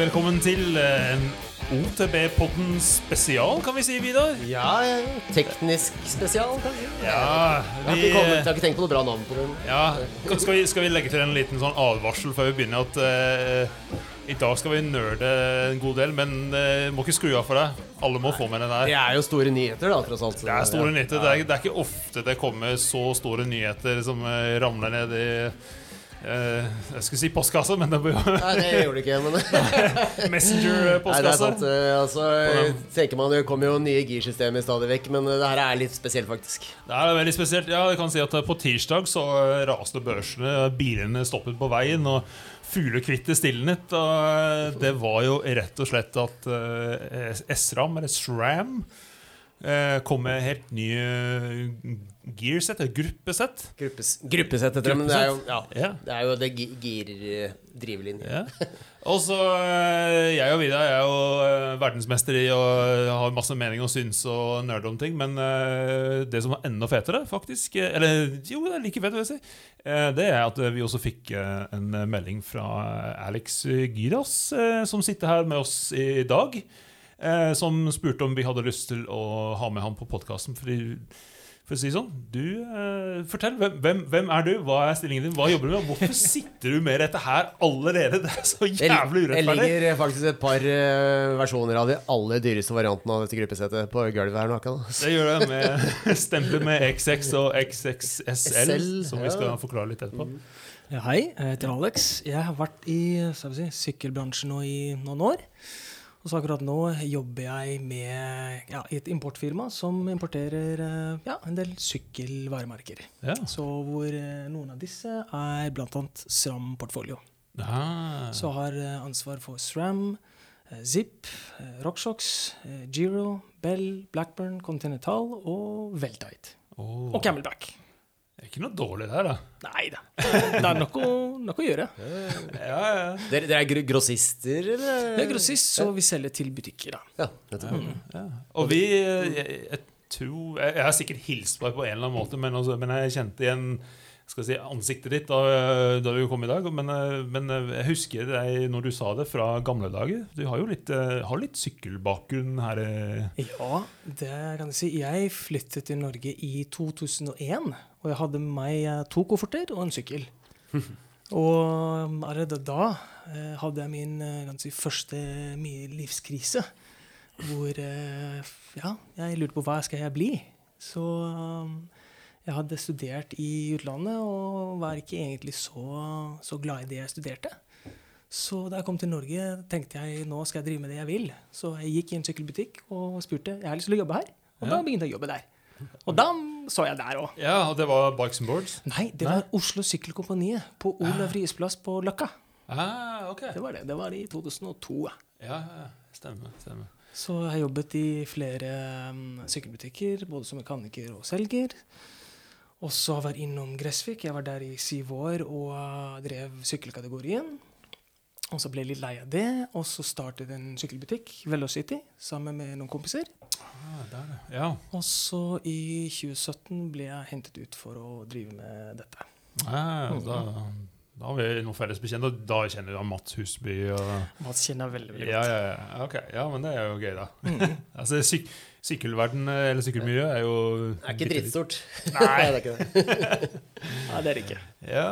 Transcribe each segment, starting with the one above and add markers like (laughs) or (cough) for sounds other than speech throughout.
velkommen til eh, en OTB-podden spesial, kan vi si, Vidar. Ja, teknisk spesial, kanskje. Ja, Jeg har, ikke kommet, jeg har ikke tenkt på noe bra navn på den. ja skal, vi, skal vi legge til en liten sånn advarsel før vi begynner? At uh, i dag skal vi nerde en god del, men uh, må ikke skru av for deg. Alle må få med den Det er jo store nyheter, da, tross alt. Det er store nyheter. Det er, det er ikke ofte det kommer så store nyheter som uh, ramler ned i eh, Jeg skulle si postkasse, men det blir jo Nei, det gjorde det ikke, men (laughs) er Messenger-postkasse. sant. eh, Altså, tenker man Det kommer jo nye girsystemer stadig vekk, men eh, det her er litt spesielt, faktisk. Det er veldig spesielt. Ja, jeg kan si at På tirsdag så raste børsene, bilene stoppet på veien, og fuglekvittet stilnet. Og det var jo rett og slett at uh, SRAM, eller SRAM, eh, kom med helt nye gearsett, eller gruppesett. Gruppes, gruppesett heter det, men det er jo, ja, Ja. det er jo det gi- gir-drivlinje. Ja. Og så eh, Jeg og Vidar er jo eh, verdensmester i å ha masse mening og syns og nerde om ting. Men eh, det som var enda fetere, faktisk eh, Eller jo, det er like fett, vil jeg si. eh, Det er at vi også fikk eh, en melding fra Alex Gyras, eh, som sitter her med oss i dag. Eh, Som spurte om vi hadde lyst til å ha med ham på podkasten. For å si sånn, du, eh, Fortell. Hvem, hvem, hvem er du? Hva er stillingen din? Hva jobber du med? Hvorfor sitter du med dette her allerede? (laughs) Det er så jævlig jævlig jeg urettferdig. ligger faktisk et par uh, versjoner av de aller dyreste variantene av dette gruppesettet på gulvet her nå. Det gjør det med (laughs) stempel med XX og XXSL, SL, som vi skal ja. forklare litt etterpå. Ja, hei, jeg heter Alex. Jeg har vært i si, sykkelbransjen nå i noen år. Og så akkurat nå jobber jeg med, ja, i et importfirma som importerer eh, ja, en del sykkelvaremerker. Ja. Så hvor eh, noen av disse er bl.a. SRAM Portfolio. Ah. Så har eh, ansvar for SRAM, Zip, RockShox, Giro, Bell, Blackburn, Continental og Veltite. Oh. Og Camelback. Det er ikke noe dårlig der, da. Nei da. Det er nok å, nok å gjøre. Ja, ja. Dere, dere er grossister, eller? Vi er grossist, så vi selger til butikker. da. Ja, mm. ja. Og vi jeg, jeg tror Jeg, jeg har sikkert hilst på deg på en eller annen måte, men, også, men jeg kjente igjen skal si, ansiktet ditt da, da du kom i dag. Men, men jeg husker deg når du sa det fra gamle dager. Du har jo litt, har litt sykkelbakgrunn her. eh. Ja, det kan jeg si. Jeg flyttet til Norge i 2001, og jeg hadde med meg eh, to kofferter og en sykkel. (laughs) Og allerede da eh, hadde jeg min eh, si, første livskrise. Hvor eh, ja, jeg lurte på hva skal jeg bli. Så um, jeg hadde studert i utlandet og var ikke egentlig så, så glad i det jeg studerte. Så da jeg kom til Norge, tenkte jeg nå skal jeg drive med det jeg vil. Så jeg gikk i en sykkelbutikk og spurte jeg har lyst til å jobbe her. Og Ja. da begynte jeg å jobbe der. (laughs) Og da så jeg der òg. Ja, og det var Bikes and Boards? Nei, det var Oslo Sykkelkompaniet på Olav Ries plass på Løkka. Ah, okay. Det var det. Det var i 2002. ja. Ja, ja, stemmer. stemmer. Så jeg har jobbet i flere um, sykkelbutikker, både som mekaniker og selger. Og så har jeg vært innom Gressvik. Jeg var der i syv år og drev sykkelkategorien. Og så ble jeg litt lei av det, og så startet en sykkelbutikk, Velocity, sammen med noen kompiser. Ah, der, ja. Og så i 2017 ble jeg hentet ut for å drive med dette. Ah, da, da har vi noen felles bekjente. Da kjenner du Mats Husby og Mats kjenner veldig, veldig godt. ja, ja, ok. ja, men det er jo gøy, da. Mm. (laughs) altså, syk sykkelverden, eller sykkelmiljøet, er jo Det er ikke drittstort. (laughs) Nei. det er ikke det. (laughs) Nei, det er det ikke. Ja.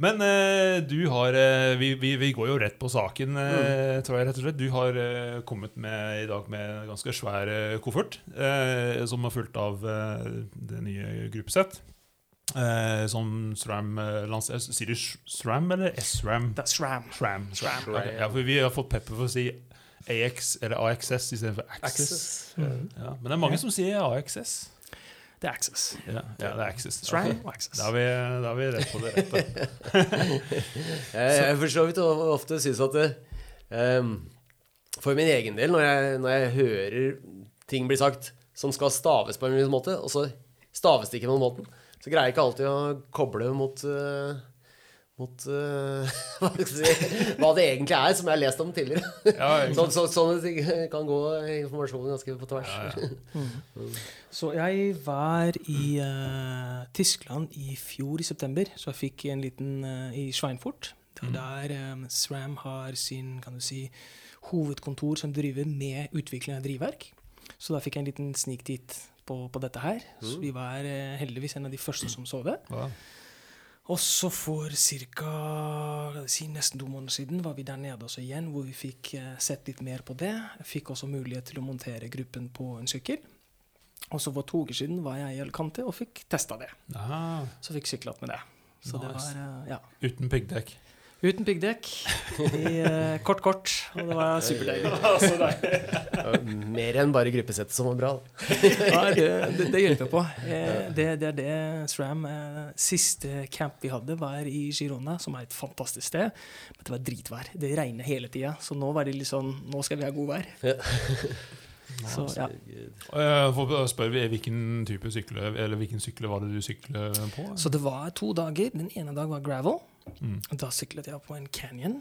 Men eh, du har eh, vi, vi, vi går jo rett på saken, eh, tror jeg rett og slett. Du har eh, kommet med i dag med en ganske svær eh, koffert, eh, som er fulgt av det nye gruppesett. Som SRAM lanserer. Sier du SRAM eller SRAM? Det er SRAM. SRAM. SRAM. SRAM. Ja, for vi har fått pepper for å si AX eller AXS istedenfor Access. Access. Mhm. Ja, men det er mange som sier AXS. Det er Access. Ja, ja det er Access. SRAM og Access. Da er vi, da er vi rett på det rette. (laughs) (laughs) Jeg, jeg for så vidt ofte syns at det, um, For min egen del, når jeg, når jeg hører ting bli sagt som skal staves på en viss måte, og så staves det ikke på den måten, så greier jeg ikke alltid å koble mot eh, mot uh, (laughs) hva, si, hva det egentlig er, som jeg har lest om tidligere. Ja, Så, så, sånne ting kan gå informasjonen ganske på tvers. Ja, ja. Så jeg var i uh, Tyskland i fjor i september, så jeg fikk en liten uh, i Schweinfurt. Det er der um, SRAM har sin kan du si, hovedkontor som driver med utvikling av drivverk. Så da fikk jeg en liten sniktitt på, på dette her. Så vi var heldigvis en av de første som så det. Ja. Og så for ca. Si nesten to måneder siden var vi der nede også igjen, hvor vi fikk eh, sett litt mer på det. Fikk også mulighet til å montere gruppen på en sykkel. Og så for to uker siden var jeg i Alicante og fikk testa det. Aha. Så fikk sykla med det. Så det var eh, ja. uten piggdekk. Uten piggdekk, i eh, kort kort, og det var superdeilig. (laughs) Mer enn bare gruppesettet som var bra. Nei, det, det, det hjelper på. Eh, det, det er det SRAM eh, Siste camp vi hadde, var i Girona, som er et fantastisk sted. Men det var dritvær. Det regner hele tida, så nå var det litt sånn Nå skal vi ha godvær. Ja. Så ja. Jeg spør hvilken type sykle Eller hvilken sykle var det du syklet på? Så det var to dager. Den ene dag var gravel. Mm. Da syklet jeg på en canyon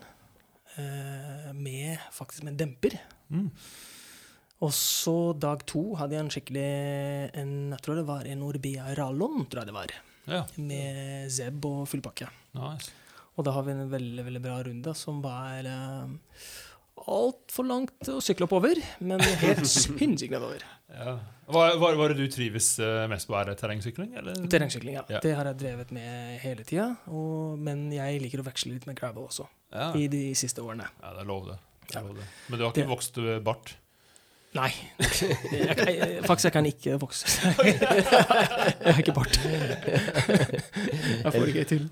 eh, med faktisk med en demper. Mm. Og så dag to hadde jeg en skikkelig en, Jeg tror det var en Orbea Rallon, tror jeg det var. Ja, Med Zeb og fullpakke. nice. Og da har vi en veldig veldig bra runde som var eh, altfor langt å sykle oppover, men helt (laughs) sinnssykt nedover. Ja. Var, det du trives eh, mest på? Er det terrengsykling? Eller? Terrengsykling, ja. Ja. Det har jeg drevet med hele tida. Men jeg liker å veksle litt med gravel også, Ja. i de siste årene. ja, det er lov det. det, Ja. er lov det. Men du har ikke Det- vokst eh, bart? Nei. Jeg, kan- jeg, faktisk, jeg kan ikke vokse. (laughs) Jeg har ikke bart. (laughs) Jeg får det ikke til.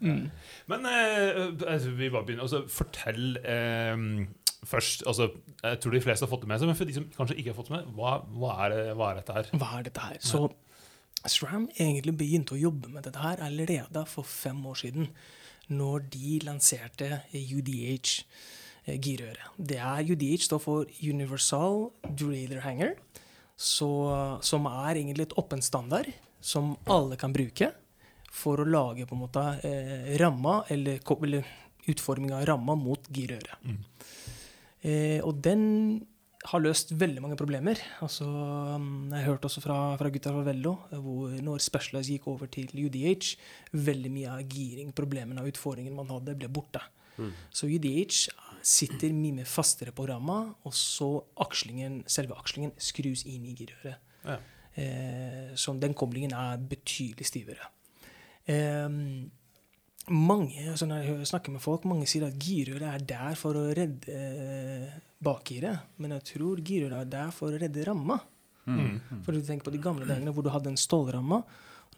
Mm. Men eh, altså, vi bare begynner. Altså, fortell eh, først altså, Jeg tror de fleste har fått det med seg, men for de som kanskje ikke har fått det med, hva, hva, er, det, hva er dette her? Hva er dette her? Så SRAM egentlig begynte å jobbe med dette her allerede for fem år siden, når de lanserte UDH eh, girøre. Det er UDH står for Universal Derailleur Hanger, så, som er egentlig et åpen standard som alle kan bruke for å lage på en måte eh, ramma, eller, eller utforminga av ramma mot girøret. Mm. Eh, og den har løst veldig mange problemer. Altså, mm, jeg hørte også fra, fra gutta fra Vello, eh, hvor når Specialized gikk over til UDH, veldig mye av giring, problemene og utfordringene man hadde, ble borte. Så UDH sitter mye mer fastere på ramma, og så akslingen, selve akslingen skrus inn i girøret. Ja. Eh, så den koblingen er betydelig stivere. Eh, mange, altså når jeg snakker med folk, mange sier at girøret er der for å redde eh, bakgiret. Men jeg tror girøret er der for å redde ramma. Mm. For du tenker på de gamle dagene hvor du hadde en stålramme.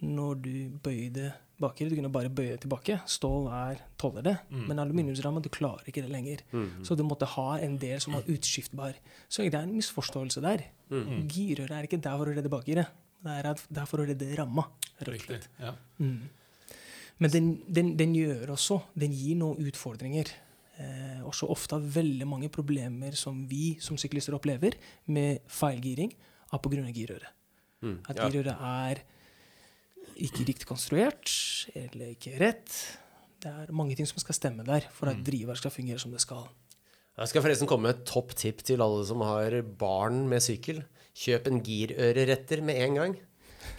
Når du bøyde bakgiret, du kunne bare bøye tilbake. Stål er tåler det. Mm. Men aluminiumsramme, du klarer ikke det lenger. Så du måtte ha en del som var utskiftbar. Så det er en misforståelse der. Mm. Girøret er ikke der for å redde bakgiret. Det er der er for å redde ramma. Riktig. Ja. Mm. Men den, den, den gjør også Den gir noen utfordringer. Eh, også ofte har veldig mange problemer som vi som syklister opplever med feilgiring, er pga. girøret. Mm, At ja. girøret er ikke riktig konstruert, eller ikke rett. Det er mange ting som skal stemme der for at driver skal fungere som det skal. Jeg skal forresten komme med et topp tipp til alle som har barn med sykkel. Kjøp en girøreretter med en gang.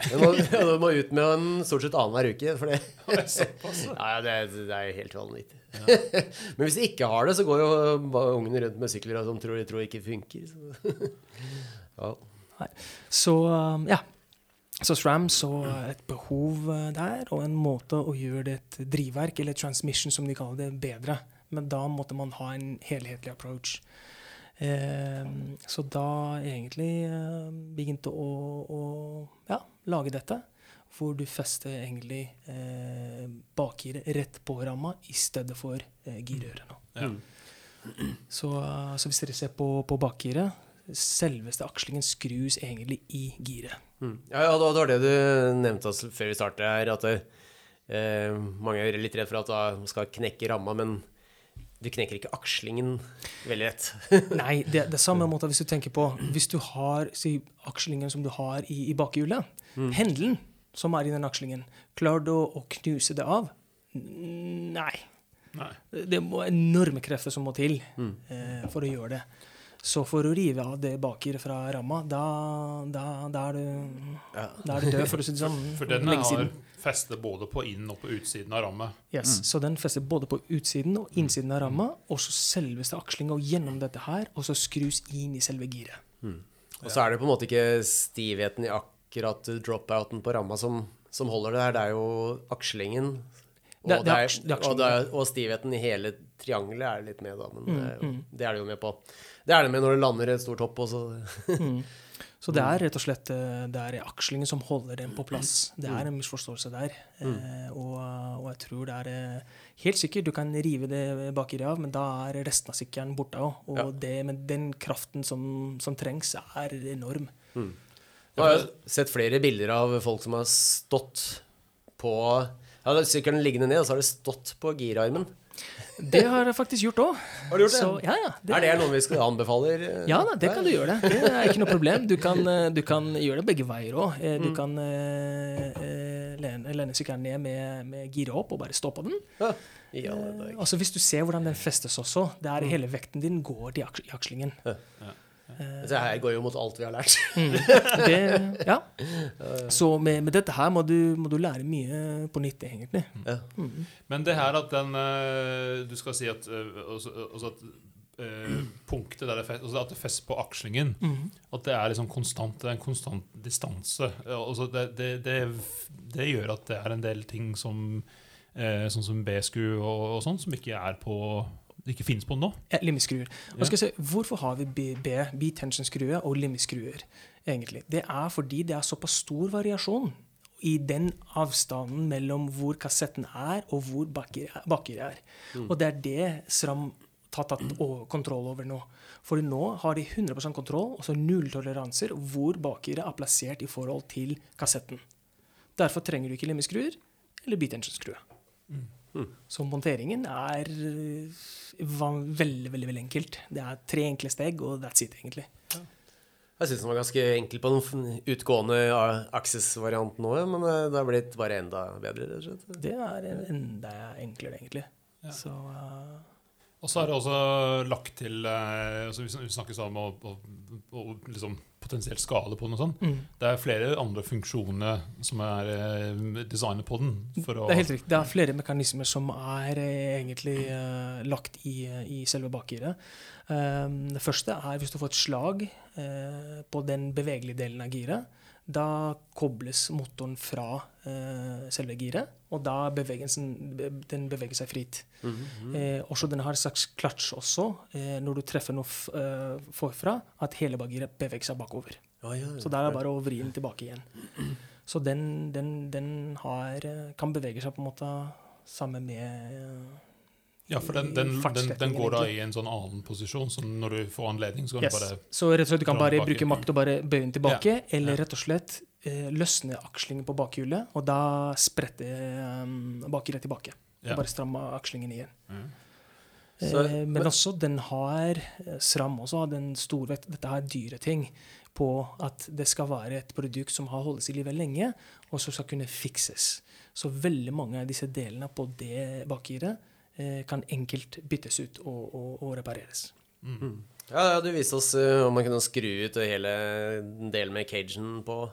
Du må, (laughs) du må ut med den stort sett annenhver uke. For det, (laughs) ja, det, det er helt vanvittig. (laughs) Men hvis de ikke har det, så går jo ungene rundt med sykler som tror de tror ikke funker. Så. Ja. Så um, ja. Så SRAM så et behov uh, der, og en måte å gjøre det et drivverk, eller transmission som de kaller det, bedre. Men da måtte man ha en helhetlig approach. Eh, så da egentlig eh, begynte å, å ja, lage dette, hvor du fester egentlig eh, bakgiret rett på ramma i stedet for eh, girøret. Ja. Så, uh, så hvis dere ser på, på bakgiret, selveste akslingen skrus egentlig i giret. Mm. Ja, ja, det var det du nevnte oss før vi startet her, at eh, mange er litt redd for at man skal knekke ramma, men du knekker ikke akslingen veldig lett. (laughs) Nei, det, det er samme måte hvis du tenker på Hvis du har si, akslingen som du har i, i bakhjulet, hendelen som er i den akslingen, klarer du å, å knuse det av? Nei. Nei. Det må enorme krefter som må til eh, for å gjøre det. Så for å rive av det baker fra ramma, da, da, da, er, du, Ja. da er du død, for å si det sånn. (laughs) For den lenge har siden. feste både på inn- og på utsiden av rammet. Yes. Så den fester både på utsiden og innsiden av ramma, og så selveste akslinga gjennom dette her, og så skrus inn i selve giret. Og så er det på en måte ikke stivheten i akkurat dropouten på ramma som, som holder det her. Det er jo akslingen. Og, Det- det er og, det er, og stivheten i hele triangelet er litt med, da. Men Mm, det, er det er det jo med på. Det er det med når det lander et stort hopp. også. Mm. Så det er rett og slett eh, det er akslingen som holder den på plass. Det er en misforståelse der. Eh, og, og jeg tror det er eh, helt sikkert du kan rive det bakeri av, men da er resten av sykkelen borte òg. Og Ja. det, men den kraften som, som trengs, er enorm. Jeg har sett flere bilder av folk som har stått på Ja, sykkelen liggende ned, og så har det stått på girarmen. Det har jeg faktisk gjort òg. Har du gjort det? Så, ja, ja, er det noe vi skal anbefaler? Ja da, det kan du gjøre. Det Det er ikke noe problem. Du kan, eh, du kan gjøre det begge veier òg. Du kan eh, eh, lene, lene sykkelen ned med, med giret opp og bare stå på den. Ja. Alle. Altså Hvis du ser hvordan den festes også, det er hele vekten din går til aks- i akslingen. Dette her går jo mot alt vi har lært. (laughs) Det, ja. Så med, med dette her må du, må du lære mye på nytt, egentlig. Ja. Men det her at den eh, Du skal si at, eh, også, også at Uh, punktet der det fest, altså at det fester på akslingen, Mm. at det er liksom konstant, det er en konstant distanse. Altså det, det, det, det gjør at det er en del ting som uh, sånn som B-sku og, og sånn, som ikke er på det ikke finnes på nå. Ja, Limeskruer. Og si, hvorfor har vi B, B, B-tension-skruer og limskruer? egentlig? Det er fordi det er såpass stor variasjon i den avstanden mellom hvor kassetten er, og hvor baker er. Og det er det SRAM har tatt kontroll over nå. For nå har de 100% kontroll, altså nulltoleranser, hvor bakgjøret er plassert i forhold til kassetten. Derfor trenger du ikke limeskruer eller Så monteringen er øh, veldig, veldig veldig enkelt. Det er tre enkle steg, og that's it, egentlig. Jeg syns den var ganske enkel på den utgående Access-varianten òg, men eh, det har blitt bare enda bedre. rett og slett. Det er enda enklere, egentlig. Så uh... Og så er det også lagt til eh, altså Vi sn- snakker sånn om å, å, å liksom potensielt skade på den og sånn. mm. Det er flere andre funksjoner som er eh, designet på den. Det er helt riktig. Det er flere mekanismer som er eh, egentlig uh, lagt i, i selve bakgiret. Um, det første er hvis du får et slag uh, på den bevegelige delen av giret. Da kobles motoren fra eh, selve giret, og da den, beveger seg fritt. Eh, også den har en slags klatsj også, eh, når du treffer noe eh, forfra, at hele bakgiret beveger seg bakover. Ja, ja, ja. Så der er det bare å vri den tilbake igjen. (clears throat) Så den, den, den har, eh, kan bevege seg på en måte sammen med eh, ja, for den, den, den, den går da i en sånn annen posisjon, så når du får anledning, så kan yes. du bare Så rett og slett du kan bare tilbake. bruke makt og bare bøye den tilbake, eller ja. rett og slett eh, løsne akslingen på bakhjulet, og da sprette um, bakhjulet tilbake. Ja. Og bare stramme akslingen igjen. Ja. Så- eh, men også den har SRAM også har den storvekt Dette er dyre ting på at det skal være et produkt som har holdt seg i live lenge, og som skal kunne fikses. Så veldig mange av disse delene på det bakgiret eh, kan enkelt byttes ut og, og, og repareres. Ja, ja, du viste oss eh, om man kunne skru ut hele delen med cagen på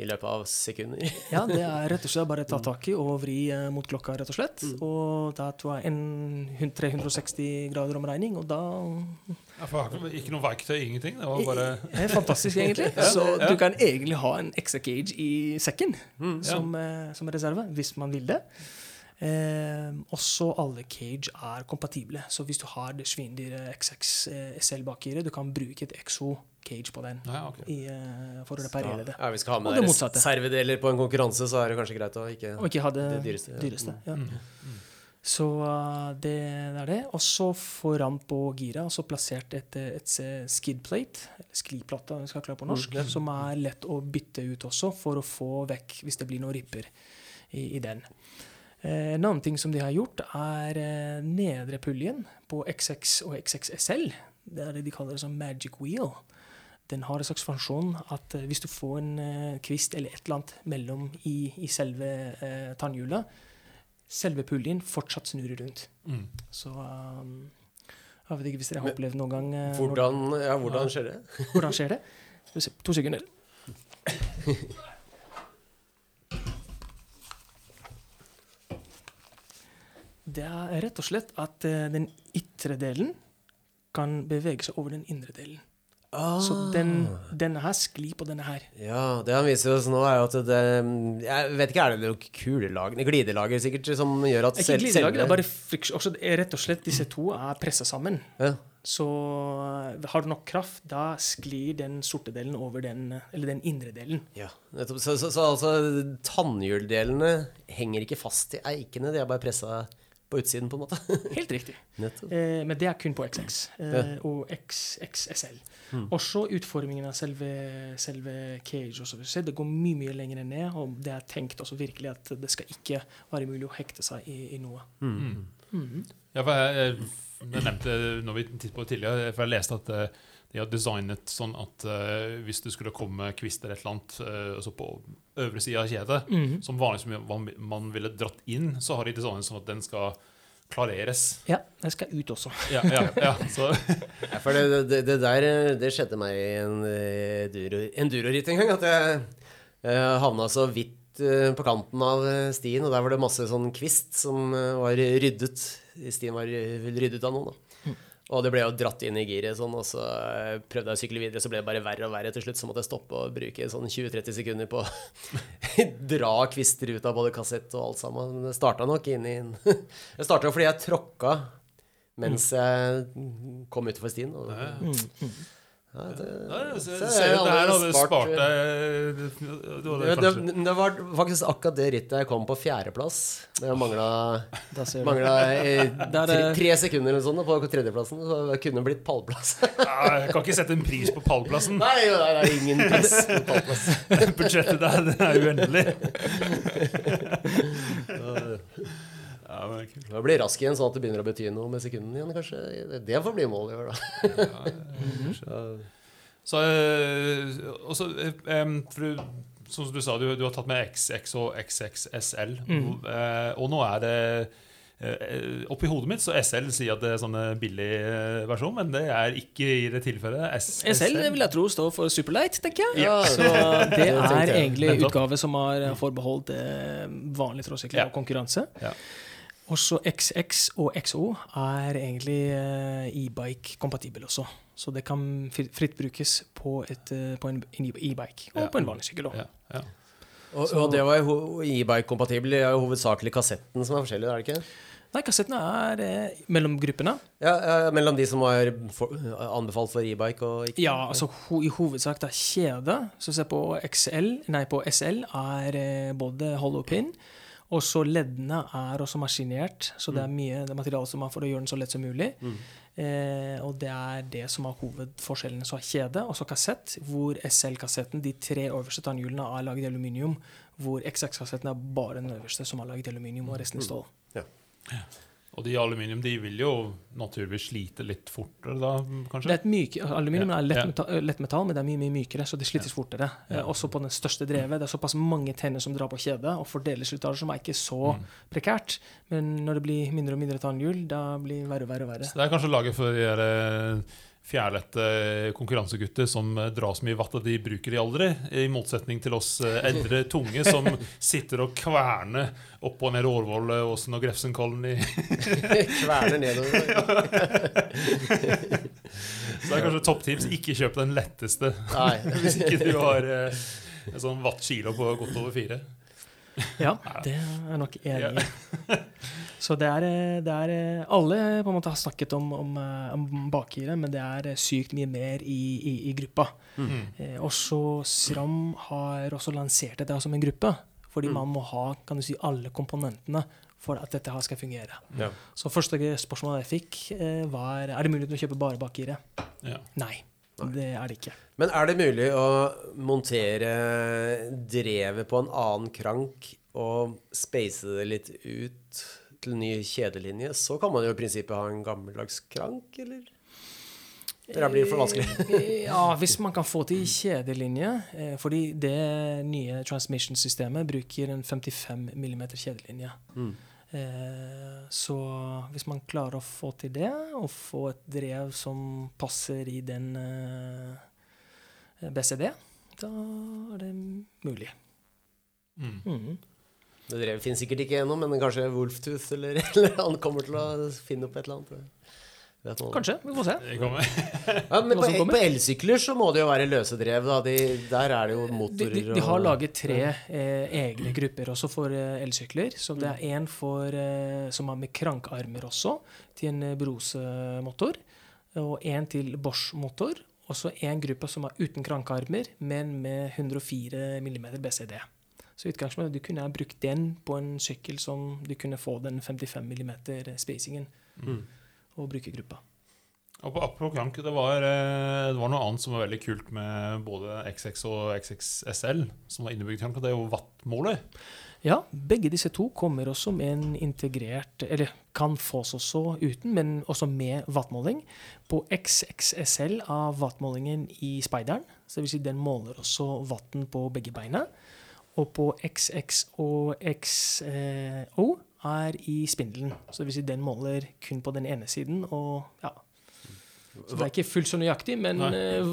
i løpet av sekunder. (laughs) Ja, det er rett og slett bare ta tak i og vri eh, mot klokka, rett og slett. Og da tror jeg en 360 grader omregning, og da ja, for ikke- Ikke noe verktøy, ingenting. Det var bare Det er fantastisk, egentlig. (laughs) Så du kan egentlig ha en extra cage i sekken som, eh, som reserve, hvis man vil det. Eh, også alle cage er kompatible. Så hvis du har det svindyre XX eh, SL-bakgiret, du kan bruke et exo cage på den ja, okay. i, eh, for å reparere det. Ja, vi skal ha Og med det dere motsatte. reservedeler på en konkurranse, så er det kanskje greit å ikke Og ikke ha det, Det dyreste, dyreste. ja. mm. Så uh, det er det. Og så foran på giret så plassert et, et skidplate, eller skliplate vi skal klare på norsk, som er lett å bytte ut også for å få vekk hvis det blir noen ripper i, i den. Eh, en annen ting som de har gjort, er eh, nedre puljen på XX og XXSL. Det er det de kaller det som magic wheel. Den har en slags funksjon at eh, hvis du får en kvist eller et eller annet mellom i, i selve eh, tannhjulet, selve puljen fortsatt snurrer rundt. Mm. Så um, Jeg vet ikke hvis dere har opplevd noen gang eh, Hvordan, ja, hvordan skjer det? hvordan skjer det? To sekunder. (laughs) Det er rett og slett at eh, den ytre delen kan bevege seg over den indre delen. Så den, denne her sklir på denne her. Ja, det han viser oss nå, er jo at det Jeg vet ikke, er det noe kulelager Glidelager sikkert som gjør at Ikke glidelager, det er bare friksjon. Også, er rett og slett disse to er pressa sammen. ja. Så eh, har du nok kraft, da sklir den sorte delen over den, eh, eller den indre delen. Ja. Så, så, så altså, tannhjuldelene henger ikke fast i eikene, de er bare pressa på utsiden, på en måte. (laughs) Helt riktig. Eh, men det er kun på XX eh, Ja. og XXSL. Mm. Også utformingen av selve, selve cage Også. Det går mye mye lenger ned, og det er tenkt også virkelig at det skal ikke være mulig å hekte seg i, i noe. Mm. Mm. Ja, for jeg, jeg, jeg nevnte når vi tidligere, for jeg leste at eh, de har designet sånn at uh, hvis det skulle komme kvister et eller annet uh, altså på øvre side av kjedet, Mhm. som vanligvis man, man ville dratt inn, så har de designet sånn at den skal klareres. Ja, den skal ut også. Ja, ja, ja. Så, Ja, for det, det, det der det skjedde meg i en eh, enduroritt en gang. At jeg eh, havna så vidt eh, på kanten av eh, stien, og der var det masse sånn kvist som eh, var ryddet. Stien var eh, ryddet av noen. da. Og det ble jo dratt inn i giret, sånn, og så eh, prøvde jeg å sykle videre, så ble det bare verre og verre. Til slutt så måtte jeg stoppe og bruke sånn 20-30 sekunder på å (laughs) dra kvister ut av både kassett og alt sammen. Men det starta nok inn i en (laughs) Det starta jo fordi jeg tråkka mens jeg kom utenfor stien. Og, ja. Det, Ja, så, så så, jeg det her hadde hadde spart- spart deg det, det, det var faktisk akkurat det rittet jeg kom på fjerdeplass. Det mangla, mangla (laughs) tre, tre sekunder eller sånt på tredjeplassen. Så det kunne blitt pallplass. (laughs) Ja, Jeg kan ikke sette en pris på pallplassen. Nei, det er ingen pris på (laughs) pallplass. Budsjettet der det er uendelig. Ja, men kult. Det blir rask igjen, sånn at det begynner å bety noe med sekundene igjen, kanskje. Det- får bli målet i år, da. Så, (laughs) Så, eh, og så, eh, for du, som du sa, du, du har tatt med XX og XXSL. Mm. Eh, og nå er det Oppi hodet mitt så SL sier at det er sånn billig versjon, men det er ikke i det tilfellet. S SL vil jeg tro står for Superlight, tenker jeg. Ja, Så det (laughs) er egentlig utgave som har forbeholdt vanlig vanlige trådsykler Ja. og konkurranse. Ja. Også XX og XO er egentlig eh, e-bike-kompatibel også. Så det kan fritt brukes på, et, eh, på en e-bike og Ja. på en vanlig sykkel òg. Ja, ja. og, og det var jo e-bike-kompatibel. Det er jo hovedsakelig kassetten som er forskjellig, er det ikke? Nei, kassettene er eh, mellom gruppene. Ja, eh, Mellom de som var for, anbefalt for e-bike og ikke? Ja, altså ho, i hovedsak det er kjede. Så se på XL, nei på SL er eh, både hollow pin, og så leddene er også maskinert. Så det er mye det er materiale som er for å gjøre den så lett som mulig. Eh, og det er det som er hovedforskjellene. Så er kjede, og så kassett, hvor SL-kassetten, de tre øverste tannhjulene, er laget i aluminium. Hvor XX-kassetten er bare den øverste som er laget i aluminium, og resten i stål. Og de aluminium de vil jo naturligvis slite litt fortere da, kanskje? myke, aluminium Ja, er lett, ja. metall, lett metall, men det er mye mye mykere, så det slites fortere. Ja. Eh, også på den største drevet. Det er såpass mange tenner som drar på kjedet, og fordeler slitasje som er ikke så Mm. prekært. Men når det blir mindre og mindre tannhjul, da blir det verre og verre. Så det er kanskje laget for de der, eh, fjærlette konkurransegutter som eh, drar så mye vatt at de bruker de aldri, i motsetning til oss eh, eldre tunge som (laughs) sitter og kverner opp og ned Årvollåsen og Grefsenkollen i (laughs) Kverner nedover. (laughs) Så det er kanskje topptips. Ikke kjøp den letteste hvis ikke du har eh, en sånn watt kilo på godt over fire. (laughs) Ja, det er jeg nok enig i. (laughs) Så det er, det er Alle på en måte har snakket om, om, eh, om bakgire, men det er sykt mye mer i, i, i gruppa. Mm. Eh, også SRAM har også lansert dette som en gruppe. Fordi Mm. man må ha kan du si, alle komponentene for at dette her skal fungere. Ja. Så første spørsmål jeg fikk, eh, var er det mulig å kjøpe bare bakgire. Ja. Nei, det er det ikke. Men er det mulig å montere drevet på en annen krank og space det litt ut til en ny kjedelinje? Så kan man jo i prinsippet ha en gammeldags krank, eller? Det blir for vanskelig. Eh, Ja, hvis man kan få til kjedelinje. eh, Fordi det nye transmission-systemet bruker en 55 mm kjedelinje. Mm. Eh, så hvis man klarer å få til det, og få et drev som passer i den eh, BCD, da er det mulig. Mm. Mm. Det drevet finnes sikkert ikke ennå, men kanskje Wolftooth eller, (laughs) eller han kommer til å finne opp et eller annet. Kanskje. Vi får se. Ja, men på, på elsykler så må det jo være løsedrev. Da. De, der er det jo motorer de, de har og- laget tre eh, egne grupper også for eh, elsykler. Så det er en eh, som har med krankarmer også, til en eh, Brose-motor. Og en til Bosch-motor. Og så en gruppe som er uten krankarmer, men med 104 mm BCD. Så utgangspunktet du kunne ha brukt den på en sykkel som du kunne få den 55 mm spacingen, Mm. Og bruke gruppa. Og på Apropos Krank, det var, eh, det var noe annet som var veldig kult med både XX og XXSL, som var innebygd krank, og det er jo wattmåler. Ja, begge disse to kommer også med en integrert Eller kan fås også uten, men også med wattmåling. På XXSL av wattmålingen i speideren, så det vil si den måler også watten på begge beina. Og på XX og XO er i spindelen, så det vil si den måler kun på den ene siden. og ja, så det er ikke fullt så nøyaktig, men eh,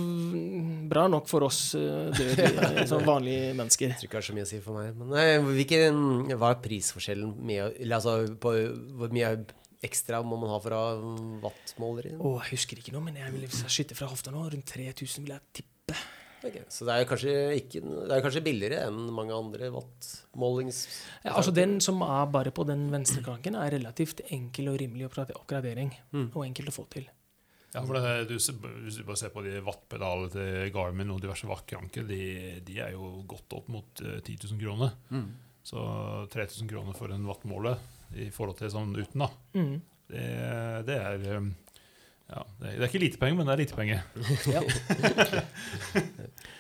bra nok for oss uh, døde, (laughs) som vanlige mennesker. Jeg tror ikke det har så mye å si for meg. Men nei, hvilken, hva er prisforskjellen med, eller altså, på hvor mye ekstra må man ha for å ha wattmåler i? Å, jeg husker ikke nå, men jeg vil skyte fra hofta nå. Rundt 3000 vil jeg tippe. Ok, Så det er kanskje, ikke, det er kanskje billigere enn mange andre wattmålings... Ja, altså Den som er bare på den venstre kranken, er relativt enkel og rimelig oppgrade- oppgradering. Mm. Og enkelt å få til. Ja, for det, du, Hvis du bare ser på de wattpedalene til Garmin og diverse wattkranker, de, de er jo godt opp mot eh, 10 000 kroner. Mm. Så 3000 kroner for en wattmåler i forhold til sånn uten, da. Mm. Det, det er um, ja, det, er- ikke lite penger, men det er lite penger. (laughs) Ja.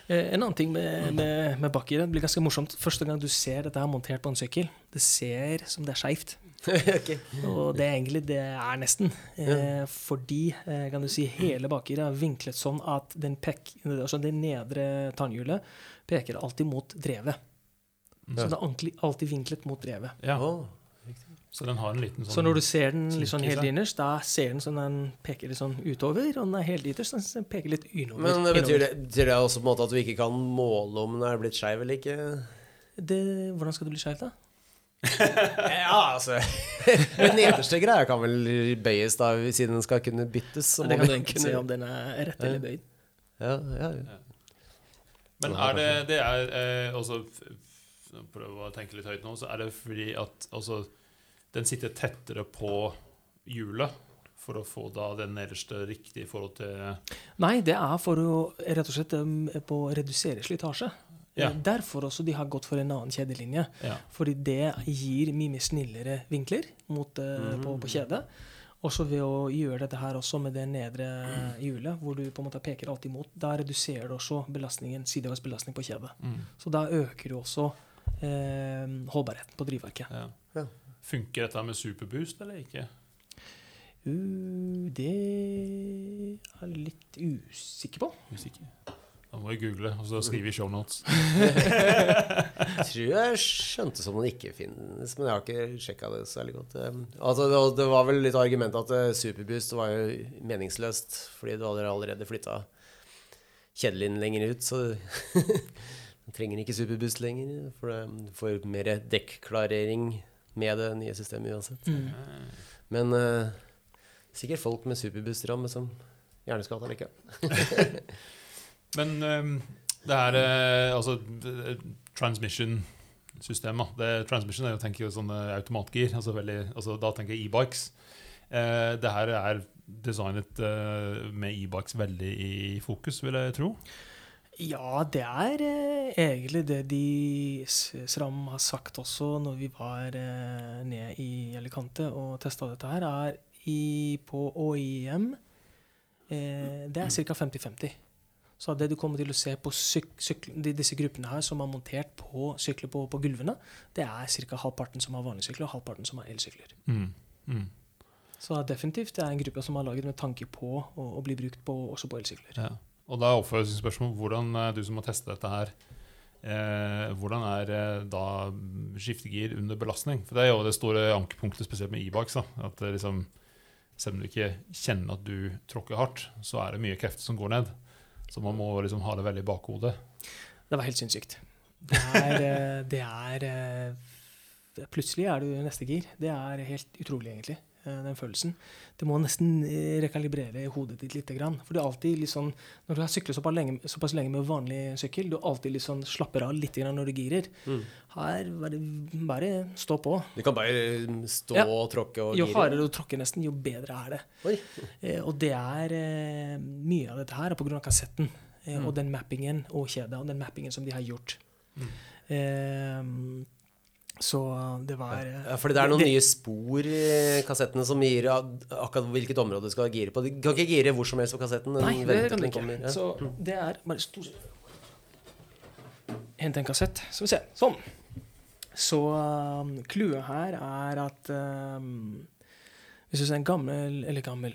Eh, En annen ting med, med, med bakker, det blir ganske morsomt. Første gang du ser dette her montert på en sykkel, det ser som det er skeivt. (laughs) okay. Og det er egentlig det er nesten. Eh, fordi eh, kan du si, hele baker er vinklet sånn at den, pek, altså det nedre tannhjulet peker alltid mot drevet. Så det er alltid, vinklet mot drevet. Ja, Så den har en liten sånn Så når du ser den litt sånn helt innerst, da ser den sånn den peker litt sånn utover, og den er helt ytterst, den peker litt innover. Men det betyr, det, betyr det også på en måte at du ikke kan måle om den er blitt skeiv eller ikke? Det, hvordan skal det bli skeivt, da? (laughs) Ja, altså Den nederste greia kan vel bøyes, da, siden den skal kunne byttes. så Det kan du kunne- se om den er rett eller bøyd. Ja, ja, ja. Men er det, det er eh, også Prøv å tenke litt høyt nå. Så er det fordi at altså, den sitter tettere på hjulet for å få da den nederste riktig i forhold til Nei, det er for å rett og slett um, på å redusere slitasje. Ja. Eh, Derfor også de har gått for en annen kjedelinje. Ja. Fordi det gir mye mer snillere vinkler mot, mm. på, på kjedet. Også ved å gjøre dette her også med det nedre hjulet, hvor du på en måte peker alltid mot, da reduserer du også belastningen, sideveisbelastning på kjedet. Mm. Så da øker du også eh, holdbarheten på drivverket. ja. Ja. Funker dette med superboost eller ikke? Uh, det er jeg litt usikker på. Usikker. Da må vi google og så skrive i shownotes. (laughs) Jeg tror jeg skjønte som den ikke finnes, men jeg har ikke sjekka det særlig godt. Um, Altså, det, var vel litt argument at eh, Superboost var jo meningsløst, fordi du hadde allerede flytta kjedelinjen lenger ut, så (laughs) du trenger ikke Superboost lenger. For du får mer dekklarering med det nye systemet uansett. Mm. Men uh, sikkert folk med Superboost-ramme som det likevel. (laughs) Men um, det her uh, altså det- transmission-systemet Transmission er jo tenker jo sånne automatgir. Altså veldig, altså da tenker jeg e-bikes. Uh, det her er designet uh, med e-bikes veldig i fokus, vil jeg tro. Ja, det er eh, egentlig det de SRAM har sagt også når vi var eh, nede i Alicante og testa dette her, er i, på OIM eh, Det er ca. 50-50. Så det du kommer til å se på syk, syk, de, disse gruppene her som er montert på sykler på, på gulvene, det er ca. halvparten som har vanlige sykler, og halvparten som har elsykler. Mm. Mm. Så definitivt det er en gruppe som er laget med tanke på å, å bli brukt på, også på elsykler. Ja. Og da er oppfølgingsspørsmålet hvordan eh, du som har testet dette her, Eh, hvordan er eh, da skiftegir under belastning? For Det er jo det store ankepunktet, spesielt med e-bikes. at det liksom, Selv om du ikke kjenner at du tråkker hardt, så er det mye krefter som går ned. Så man må liksom ha det veldig i bakhodet. Det var helt sinnssykt. Det er, eh, det er eh, Plutselig er du neste gir. Det er helt utrolig, egentlig, eh, den følelsen. Du må nesten eh, rekalibrere hodet ditt litt. Grann. For du er alltid litt sånn, Når du har syklet såpass lenge, såpass lenge med vanlig sykkel, du alltid litt sånn slapper av litt grann når du girer. Mm. Her bare, bare stå på. Du kan bare mm, stå Ja. og tråkke og Jo gire. hardere du tråkker, nesten, jo bedre er det. (laughs) Eh, og det er eh, mye av dette her er pga. kassetten eh, Mm. og den mappingen og kjeda og den mappingen som de har gjort. Mm. Eh, så det var eh, Ja, fordi det er noen det- nye spor i kassettene som gir akkurat hvilket område du skal gire på. Du kan ikke gire hvor som helst på kassetten. Nei, det kan du ikke. kommer. Ja. Så det er bare stor Hent en kassett. Skal vi se. Sånn. Så um, her er at um, Hvis du ser en gammel, eller gammel,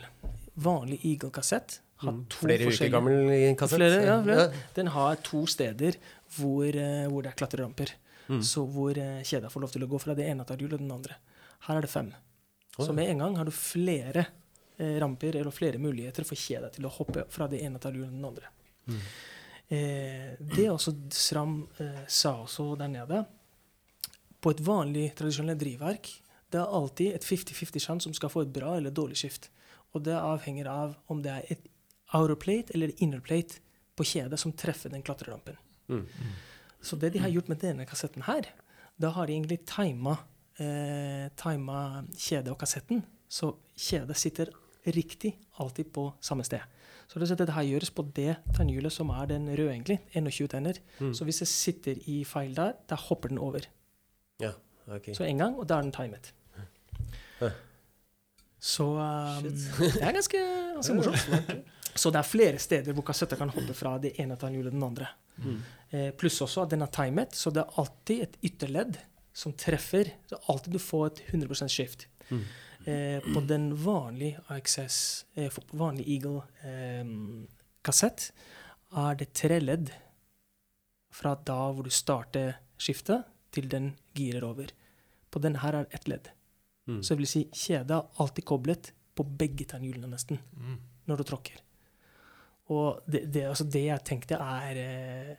vanlig Eagle-kassett har Mm. to Flere uker gammel kassett. Flere, ja, flere. Den har to steder hvor, uh, hvor det er klatreramper. Mm. Så hvor eh, kjeda får lov til å gå fra det ene tallhjulet til den andre. Her er det fem. Oi. Så med en gang har du flere eh, ramper eller flere muligheter for kjeda til å hoppe fra det ene tallhjulet til den andre. Mm. Eh, det også Sram eh, sa også der nede På et vanlig, tradisjonelt drivverk det er alltid et 50-50 sjanse som skal få et bra eller dårlig skift. Og det avhenger av om det er et outer plate eller inner plate på kjedet som treffer den klatrerampen. Mm. Så det de har gjort med denne kassetten her, da har de egentlig tima, eh, tima kjedet og kassetten, så kjedet sitter riktig alltid på samme sted. Så det, dette her gjøres på det tannhjulet som er den røde, egentlig. 21 tenner. Mm. Så hvis det sitter i feil der, da hopper den over. Ja, ok. Så en gang, og da er den timet. Hæ. Så um, det er ganske, ganske (laughs) morsomt. Så det er flere steder hvor kassetter kan hoppe fra det ene tannhjulet til den andre. Mm. Eh, pluss også at den er timet, så det er alltid et ytterledd som treffer. Så alltid du får et 100 skift. Mm. Eh, på den vanlige AXS, eh, vanlig Eagle-kassett, er det tre ledd fra da hvor du starter skiftet, til den girer over. På denne her er det ett ledd. Mm. Så det vil si kjedet er alltid koblet på begge tannhjulene nesten Mm. når du tråkker. Og det, det, altså det jeg tenkte er eh,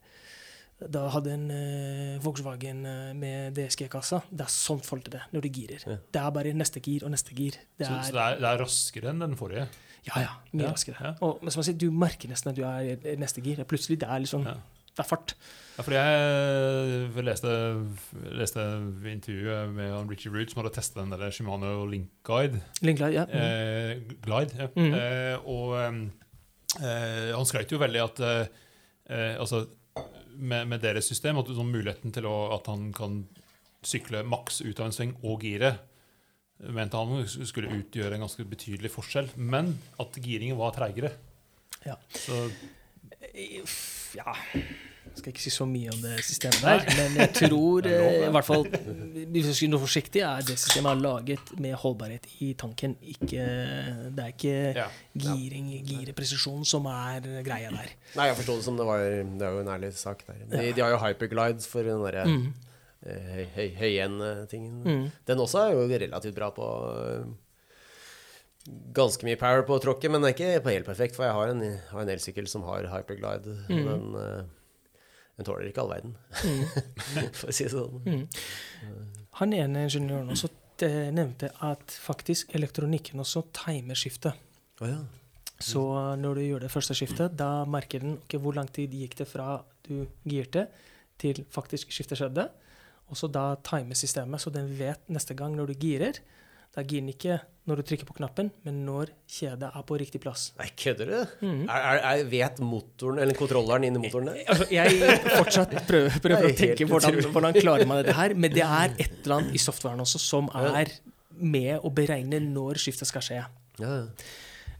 Da hadde en eh, Volkswagen eh, med DSG-kassa. Det er sånn til det når de girer. Ja. Det er bare neste gir og neste gir. Det Så, er, så det, er, det er raskere enn den forrige? ja, ja, mye Ja, raskere. ja. Og men som jeg sier, du merker nesten at du er i neste gir. Plutselig det er liksom Ja. Det er fart. Ja, fordi jeg leste, leste intervjuet med Richie Root som hadde testet den der Shimano Link Guide. Link Glide, ja. Mm. Eh, Glide, ja. Mm. Eh, og eh, han skrøt jo veldig at eh, eh, altså, med, med deres system at sånn muligheten til å, at han kan sykle maks ut av en sving og gire, mente han skulle utgjøre en ganske betydelig forskjell. Men at giringen var treigere. Ja. Så Eh, Ja Jeg skal ikke si så mye om det systemet der, men jeg (laughs) tror eh, i hvert fall Hvis jeg skal være forsiktig, er det systemet er laget med holdbarhet i tanken. Ikke, det er ikke ja. giring, girepresisjon som er greia der. Nei, jeg forsto det som det var Det er jo en ærlig sak der. De, de har jo hyperglides for den derre Mm. eh, høy, høy, høyend-tingen. Mm. Den også er jo relativt bra på eh, Ganske mye power på tråkket, men det er ikke helt perfekt, for jeg har en, har en elsykkel som har hyperglide. Mm. Den, den tåler ikke all verden, (laughs) for å si det sånn. Mm. Han ene ingeniøren også nevnte at faktisk elektronikken også timer skiftet. Oh, ja. Så når du gjør det første skiftet, da merker den okay, hvor lang tid gikk det fra du girte, til faktisk skiftet skjedde. Og så da timer systemet, så den vet neste gang når du girer. Da gir den ikke når du trykker på knappen, men når kjedet er på riktig plass. Nei, kødder du? Mm. Er, er, er, vet motoren, eller kontrolleren inni motoren det? Altså, jeg fortsatt prøver, (laughs) prøver å tenke hvordan, hvordan klarer man dette her. Men det er (laughs) et eller annet i softwaren også som er med å beregne når skiftet skal skje. Ja.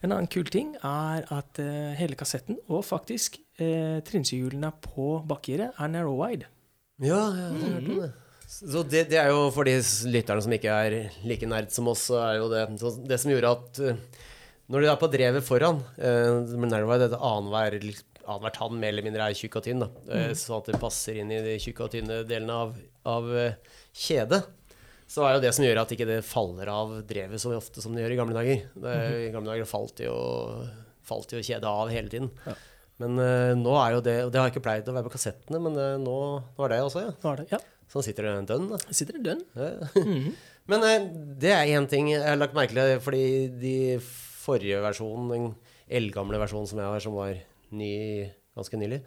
En annen kul ting er at uh, hele kassetten, og faktisk uh, trinsehjulene på bakgiret, er narrow wide. Ja, ja, har hørt om det. Så det, det er jo for de lytterne som ikke er like nerd som oss, så er jo det det som gjorde at eh, når du er på drevet foran eh, Narrow er dette annenhver annenhver tann mer eller mindre er tjukk og tynn. Da. Mm. Sånn at det passer inn i de tjukke og tynne delene av, av eh, kjedet. Så er jo det som gjør at ikke det faller av drevet så ofte som det gjør i gamle dager. Det, I gamle dager falt jo, falt jo kjedet av hele tiden. Ja. Men uh, nå er jo det Og det har ikke pleid å være på kassettene, men uh, nå, nå er det også, ja. Nå er det, ja. Sånn sitter det en dønn, da. Sitter det dønn? Ja. (laughs) Men eh, det er én ting jeg har lagt merke til, fordi de forrige versjonen, den eldgamle versjonen som jeg har, som var ny ganske nylig,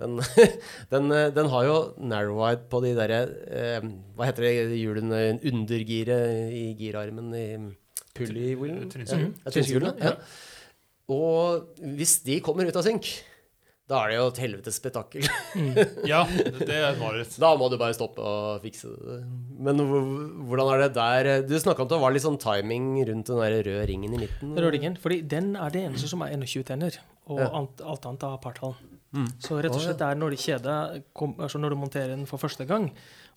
den, (laughs) den, eh, den har jo narrow-wide på de derre eh, Hva heter det hjulene Undergiret i girarmen i pulley-wheelen? Trynsehjul. Ja, ja. Og hvis de kommer ut av synk, da er det jo et helvetes spetakkel. (laughs) Ja, det var det. Da må du bare stoppe og fikse det. Men hvordan er det der Du snakka om at det var litt sånn timing rundt den der røde ringen i midten. Rødingen. Fordi den er det eneste som er 21 tenner, og Ja. alt, alt annet er partall. Så rett og slett det er når kjede kom, altså når du monterer den for første gang,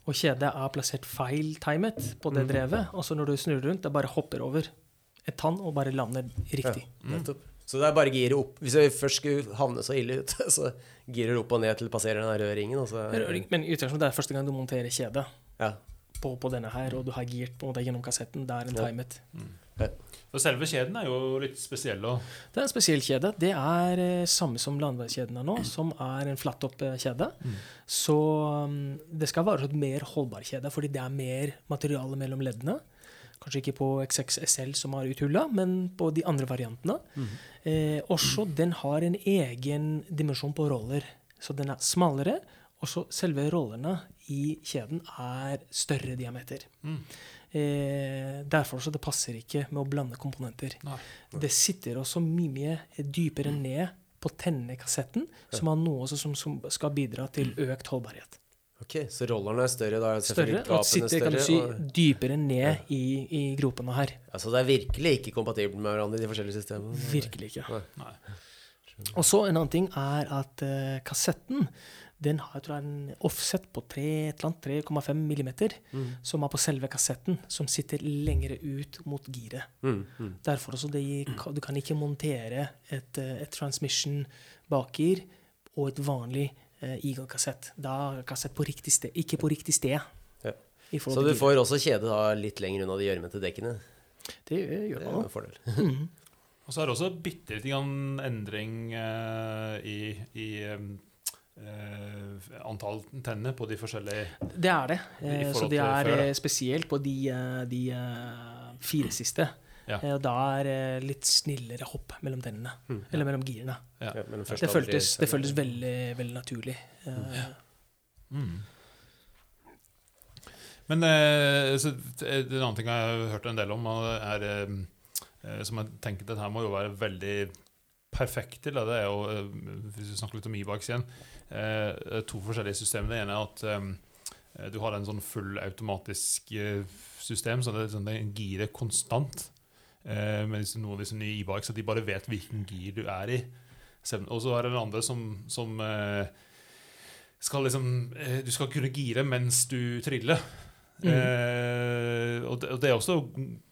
og kjedet er plassert feil timet på det drevet, og så når du snur rundt, det bare hopper over et tann og bare lander riktig. Ja, Nettopp. Så det er bare gire opp. Hvis jeg først skulle havne så ille ut, (laughs) så girer du opp og ned til du passerer den rødringen. Og så, Røding. Men utgangspunktet det er første gang du monterer kjedet ja. på, på denne her, og du har girt på det gjennom kassetten, det er en Ja. timet. Og selve kjeden er jo litt spesiell. Og, Det er en spesiell kjede. Det er eh, samme som landeveiskjeden er nå, som er en flattopp-kjede. Så um, det skal være et mer holdbar kjede, fordi det er mer materiale mellom leddene. Kanskje ikke på XXSL som har uthulla, men på de andre variantene. Eh, også den har en egen dimensjon på roller. Så den er smalere, og så selve rollene i kjeden er større diameter. Eh, derfor så det passer ikke med å blande komponenter. Nei. Det sitter også mye, mye dypere ned på tennekassetten, som er noe som, som skal bidra til økt holdbarhet. Ok, Så rollerne er større, da er Større, og at sitter kan du si, og- dypere ned i, i gropene her. Altså det er virkelig ikke kompatibelt med hverandre, de forskjellige systemene. Virkelig ikke. nei. Og så en annen ting er at uh, kassetten den har jeg tror en offset på 3 et eller 3,5 mm, som er på selve kassetten, som sitter lengre ut mot giret. Mm, mm. Derfor også det, du kan ikke montere et, eh, et transmission bakgir og et vanlig eh, Eagle-kassett. Da er kassett på riktig sted, ikke på riktig sted. Ja. i Så du får også kjede da litt lenger unna de gjørmete dekkene. Det gjør Det er man jo òg. en fordel. (laughs) Og så er det også bitte litt grann endring uh, i, i uh, antall tenner på de forskjellige Det er det. Så det er før, spesielt på de, de fire siste. Ja. Eh, og da er det litt snillere hopp mellom tennene. Eller mellom girene. Ja. Ja, mellom Det føltes, det føltes veldig, veldig naturlig. Eh, Mm. Men eh, så, eh, en annen ting jeg har hørt en del om, er, eh, eh, som jeg tenker dette må jo være veldig perfekt til. Det er jo, eh, hvis vi snakker litt om e-bikes igjen, eh, to forskjellige systemer. Det ene er at eh, du har en sånn fullautomatisk eh, system, så det, sånn, det girer konstant. Eh, med disse, noen av disse nye e-bikes, at de bare vet hvilken gir du er i. Og så er det den andre som, som eh, skal liksom eh, Du skal kunne gire mens du triller. Mm. Eh, og, det, og det er også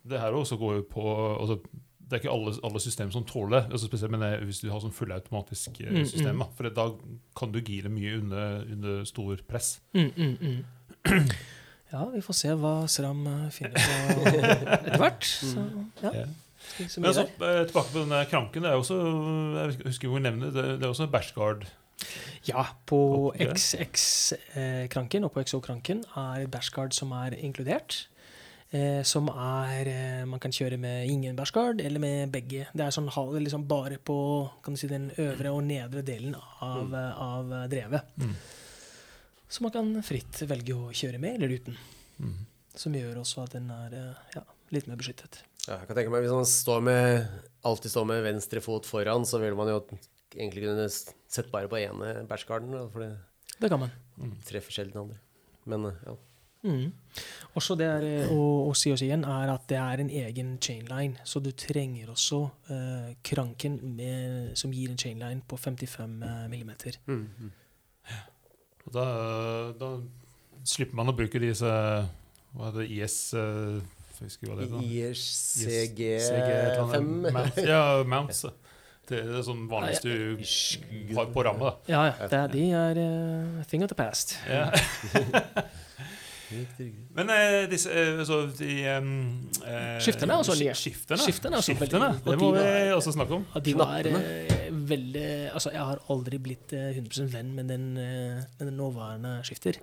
Det her også går jo på altså, Det er ikke alle, alle systemer som tåler det. Altså spesielt men det hvis du har sånn fullautomatisk eh, Mm, system. mm. da. For da kan du gire mye under, under stor press. Mm, mm, mm. Ja, vi får se hva Sram eh, finner på (laughs) etter hvert. Så, ja. Ja. Men altså, eh, tilbake på denne kranken. Det er også Jeg husker hvor nevne, det, det er også bashguard. Ja, på XX-kranken og på XO-kranken er bashguard som er inkludert. Eh, som er eh, Man kan kjøre med ingen bashguard eller med begge. Det er sånn liksom bare på kan du si, den øvre og nedre delen av, eh, av eh, drevet. Mm. Så man kan fritt velge å kjøre med eller uten. Mm. Som gjør også at den er eh, ja, litt mer beskyttet. Ja, jeg kan tenke meg Hvis man står med, alltid står med venstre fot foran, så vil man jo egentlig kunne sett bare på ene bæsjgarden. For det Det kan man. treffer sjelden andre. Men eh, ja. Mm. Også det er, eh, å, å si oss igjen er at det er en egen chainline. Så du trenger også eh, kranken med, som gir en chainline på 55 eh, millimeter. Mm, mm. Og da, da slipper man å bruke disse Hva heter det? IS eh, husker hva det heter. IRCG CG, et eller annet. 5. Ja, mounts. Det er sånn vanligste du har på ramme. Ja, ja. Det, er- de er uh, thing of the past. Ja. (laughs) Men uh, disse uh, altså, de, um, uh, Skiftene er også nye. Skiftene, skiftene, skiftene. Det må vi også snakke om. De eh, veldig Altså, jeg har aldri blitt eh, 100 venn med den, eh, med den nåværende skifter.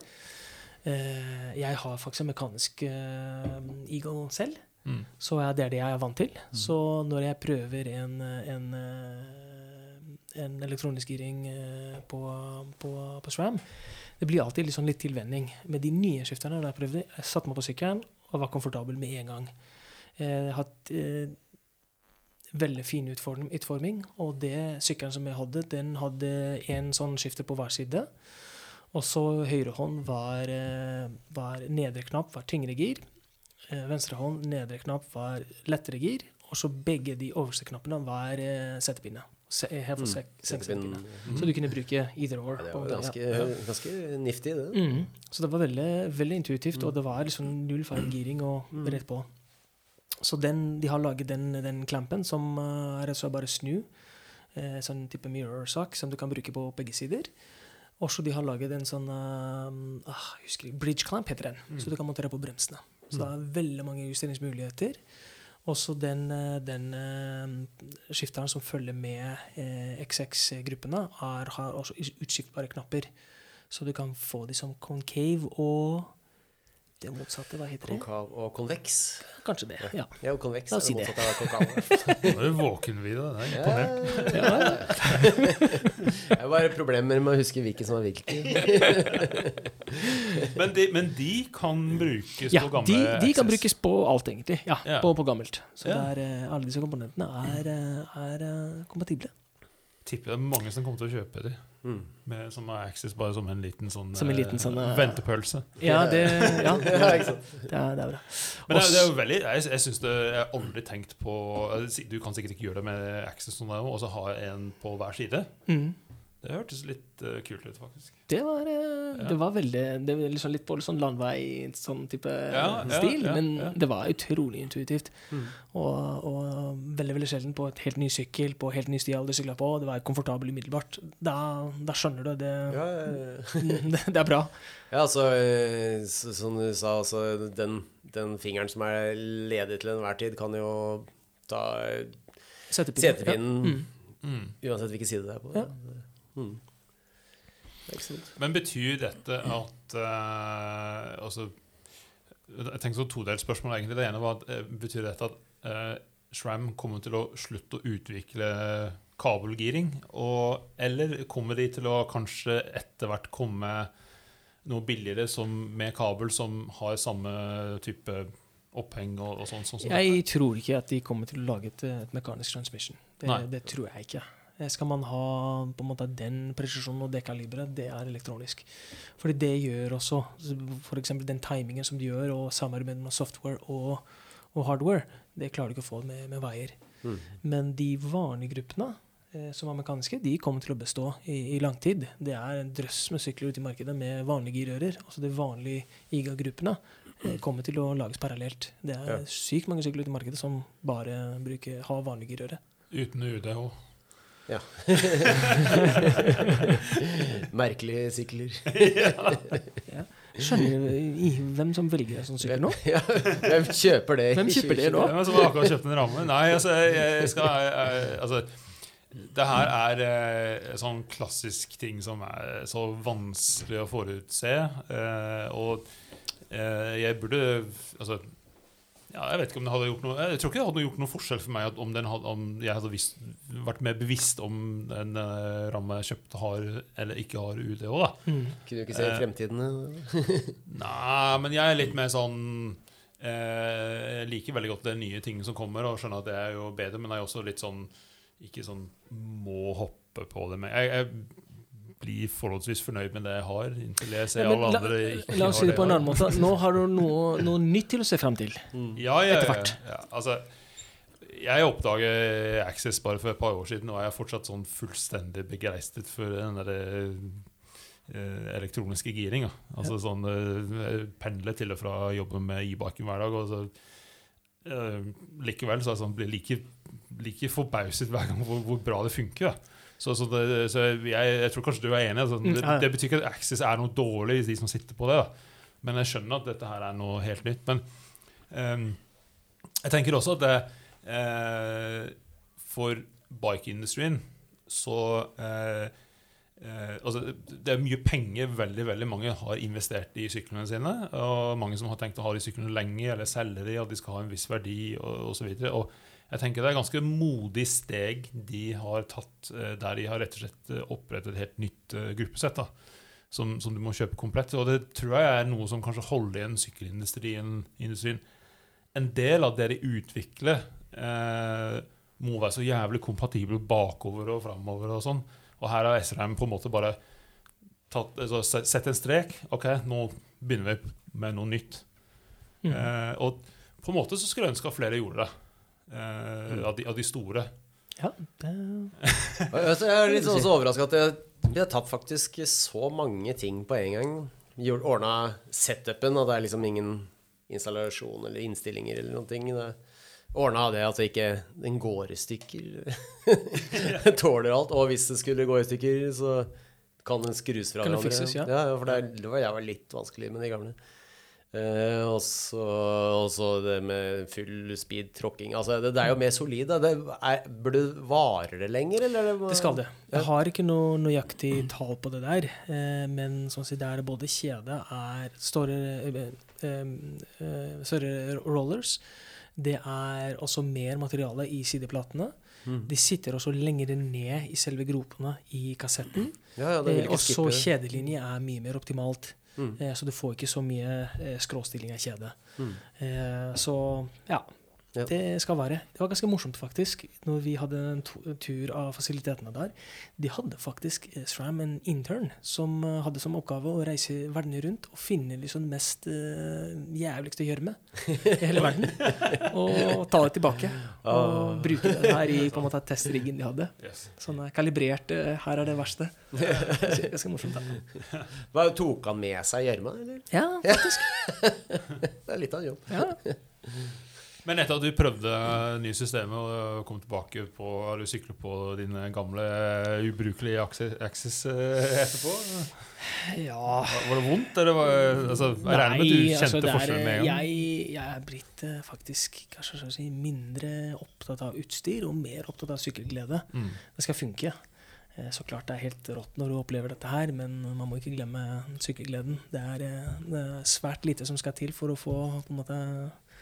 Eh, jeg har faktisk en mekanisk eh, Eagle selv, Mm. så det er det jeg er vant til. Så når jeg prøver en, en, eh, en elektronisk giring eh, på, på, på SRAM, det blir alltid sånn litt tilvenning. Med de nye skifterne, jeg prøvde, jeg satte meg på sykkelen og var komfortabel med en gang. Eh, Jeg har hatt eh, veldig fin utform, utforming, og det sykkelen som jeg hadde, den hadde en sånn skifter på hver side. Og så høyre hånd var, eh, var nedre knapp var tyngre gir. Eh, Venstre hånd nedre knapp var lettere gir. Og så begge de overste knappene var eh, settepinne. Se, Mm, settepinne. Så du kunne bruke either or. Ja, det var var ja. ganske, ganske nifty, det. Mm. Så det var veldig, veldig intuitivt, og det var liksom null feil giring og rett på. Så den, de har laget den, den klampen som uh, er rett bare snu. Eh, sånn type mirror-sak som du kan bruke på begge sider. Og så de har laget en sånn uh, jeg husker ikke, bridge clamp, heter den. Så du kan montere på bremsene. Så det er veldig mange justeringsmuligheter. Også den, eh, den skifteren som følger med XX-gruppene, har også utskiftbare knapper. Så du kan få de som concave og det motsatte, hva heter det? Konkav og konveks. Kanskje det, ja. Ja, og konveks La er oss si det motsatte av (laughs) konkav. Nå er du våken, Vidar. Det er imponert. Ja. (laughs) Det er bare problemer med å huske hvilken som er hvilken. (laughs) Men, de, men de kan brukes Ja, på gamle de, de kan brukes på alt, egentlig. Ja, Ja. På, på gammelt. Så Ja. det er, eh, alle disse komponentene er, eh, er eh, kompatible. Tipper det er mange som kommer til å kjøpe de. Mm. Med, som har Access bare som en liten sånn, Som en liten eh, sånn, uh, ventepølse. Ja, det, (laughs) ja, det, er, det er bra. Men det, er- det er jo veldig Jeg, jeg synes det Jeg har aldri tenkt på Du kan sikkert ikke gjøre det med Access sånn og så ha en på hver side. Mm. Det hørtes litt uh, kult ut, faktisk. Det var, uh, Ja. det var veldig Det var liksom litt på sånn landvei, sånn type Ja, stil, ja, men ja. det var utrolig intuitivt. Mm. Og, og veldig veldig sjelden på et helt ny sykkel, på helt ny stil du sykla på. Det var komfortabel umiddelbart. Da, da skjønner du det. Ja, ja, ja. (laughs) det. Det er bra. Ja, altså, eh, så, som du sa, altså, den, den fingeren som er ledig til enhver tid, kan jo ta setepinnen Ja. Mm. Mm. uansett hvilken side det er på. Ja. Mm. Men betyr dette at uh, Altså Jeg tenker så todelt spørsmål, egentlig. Det ene var at eh, Betyr dette at uh, SRAM kommer til å slutte å utvikle kabelgiring? Og, eller kommer de til å kanskje etter hvert komme noe billigere som, med kabel som har samme type oppheng og, og sånn? sånn som dette? Jeg tror ikke at de kommer til å lage et, et mekanisk transmission. Det, det tror jeg ikke. Eh, Skal man ha på en måte den presisjonen og det kaliberet, det er elektronisk. Fordi det gjør også f.eks. den timingen som de gjør, og samarbeidet med software og, og hardware, det klarer du ikke å få med, med veier. Mm. Men de vanlige gruppene eh, som er mekaniske, de kommer til å bestå i, i lang tid. Det er en drøss med sykler ute i markedet med vanlige girører. Altså de vanlige IGA-gruppene eh, kommer til å lages parallelt. Det er Ja. sykt mange sykler ute i markedet som bare bruker, har vanlige girører. Uten UDH. Ja. (laughs) Merkelige sykler. (laughs) Ja. Skjønner hvem som velger en sånn sykkel nå? Ja, Hvem kjøper det? Hvem kjøper det nå? Hvem som har akkurat kjøpt en ramme. Nei, altså, jeg, jeg skal jeg, Altså, det her er eh, sånn klassisk ting som er så vanskelig å forutse. Eh, og eh, jeg burde Altså ja, jeg vet ikke om det hadde gjort noe Jeg tror ikke det hadde gjort noen forskjell for meg at om, den hadde, om jeg hadde visst, vært mer bevisst om en uh, ramme jeg kjøpte, har eller ikke har UDH. da Mm. Kunne du ikke se Eh, fremtiden? (laughs) Nei, men jeg er litt mer sånn eh, Jeg liker veldig godt det nye ting som kommer, og skjønner at det er jo bedre, men jeg er også litt sånn Ikke sånn må hoppe på det. med jeg, jeg blir forholdsvis fornøyd med det jeg har, inntil jeg ser Ja, alle la, andre ikke la oss si det på en annen måte. Nå har du noe, noe nytt til å se frem til. Ja, ja, Etter ja, hvert. Ja, altså, jeg oppdaget Access bare for et par år siden, og jeg er fortsatt sånn fullstendig begeistret for den der eh, elektroniske giringa. Altså sånn eh, Pendle til og fra jobben med e-biken hver dag. Og så, eh, likevel så er sånn, blir like, like forbauset hver gang hvor, hvor bra det funker. da. Så, så, det, så jeg, jeg tror kanskje du er enig. Altså, Mm, det, det betyr ikke at Axis er noe dårlig, de som sitter på det. da. Men jeg skjønner at dette her er noe helt nytt. Men um, jeg tenker også at det, uh, for bike-industrien så uh, eh, altså, Det er mye penger veldig veldig mange har investert i syklene sine. Og mange som har tenkt å ha de syklene lenge eller selge de, at de skal ha en viss verdi og osv. Og jeg tenker det er ganske modig steg de har tatt, eh, der de har rett og slett eh, opprettet et helt nytt eh, gruppesett. da som, som du må kjøpe komplett. Og det tror jeg er noe som kanskje holder igjen sykkelindustrien. industrien. En del av det de utvikler, eh, må være så jævlig kompatibel bakover og framover og sånn. Og her har SRM på en måte bare tatt, altså, sett en strek. OK, nå begynner vi med noe nytt. Mm. Eh, og på en måte så skulle jeg ønske at flere gjorde det. Eh, av, de, av de store. Ja, det Jeg er litt sånn overraska at jeg, vi har tatt faktisk så mange ting på en gang. Ordna setupen, og det er liksom ingen installasjon eller innstillinger eller noen ting. Det- Ordna det at det ikke den går i stykker. (laughs) (laughs) Tåler alt. Og hvis det skulle gå i stykker, så kan den skrus fra hverandre. ja. ja, for det, det var, jeg var litt vanskelig med de gamle. Eh, og så det med full speed tråkking. Altså, det, det er jo mer solid. Det er, burde Varer det lenger, eller? er Det skal det. Jeg har ikke noe nøyaktig tall på det der, eh, men sånn sett det er både kjede er større, eh, eh, eh, større rollers. Det er også mer materiale i sideplatene. Mm. De sitter også lenger ned i selve gropene i kassetten. Ja, ja, Eh, og så kjedelinje er mye mer optimalt. Mm. Eh, så du får ikke så mye eh, skråstilling av kjede. Mm. Eh, så ja. Ja. Det skal være. Det var ganske morsomt, faktisk, når vi hadde en tur av fasilitetene der. De hadde faktisk eh, SRAM en intern som eh, hadde som oppgave å reise verden rundt og finne liksom mest uh, jævligste gjørme i hele verden. (laughs) og ta det tilbake. Og bruke det her i på en måte testriggen de hadde. Sånn kalibrert uh, Her er det verste. (laughs) Ganske morsomt. da. Hva, tok han med seg gjørma, eller? Ja, (laughs) Det er litt av en jobb. ja. Men etter at du prøvde nye systemet og kom tilbake på Har du syklet på dine gamle ubrukelige Axis, eh, etterpå? ja. Var var det vondt? Eller var, altså, jeg regner med at du kjente altså, forskjellen med en gang. Jeg, jeg er blitt eh, faktisk kanskje si, mindre opptatt av utstyr og mer opptatt av sykkelglede. Mm. Det skal funke. Eh, Så klart det er helt rått når du opplever dette her, men man må ikke glemme sykkelgleden. Det er, det er svært lite som skal til for å få på en måte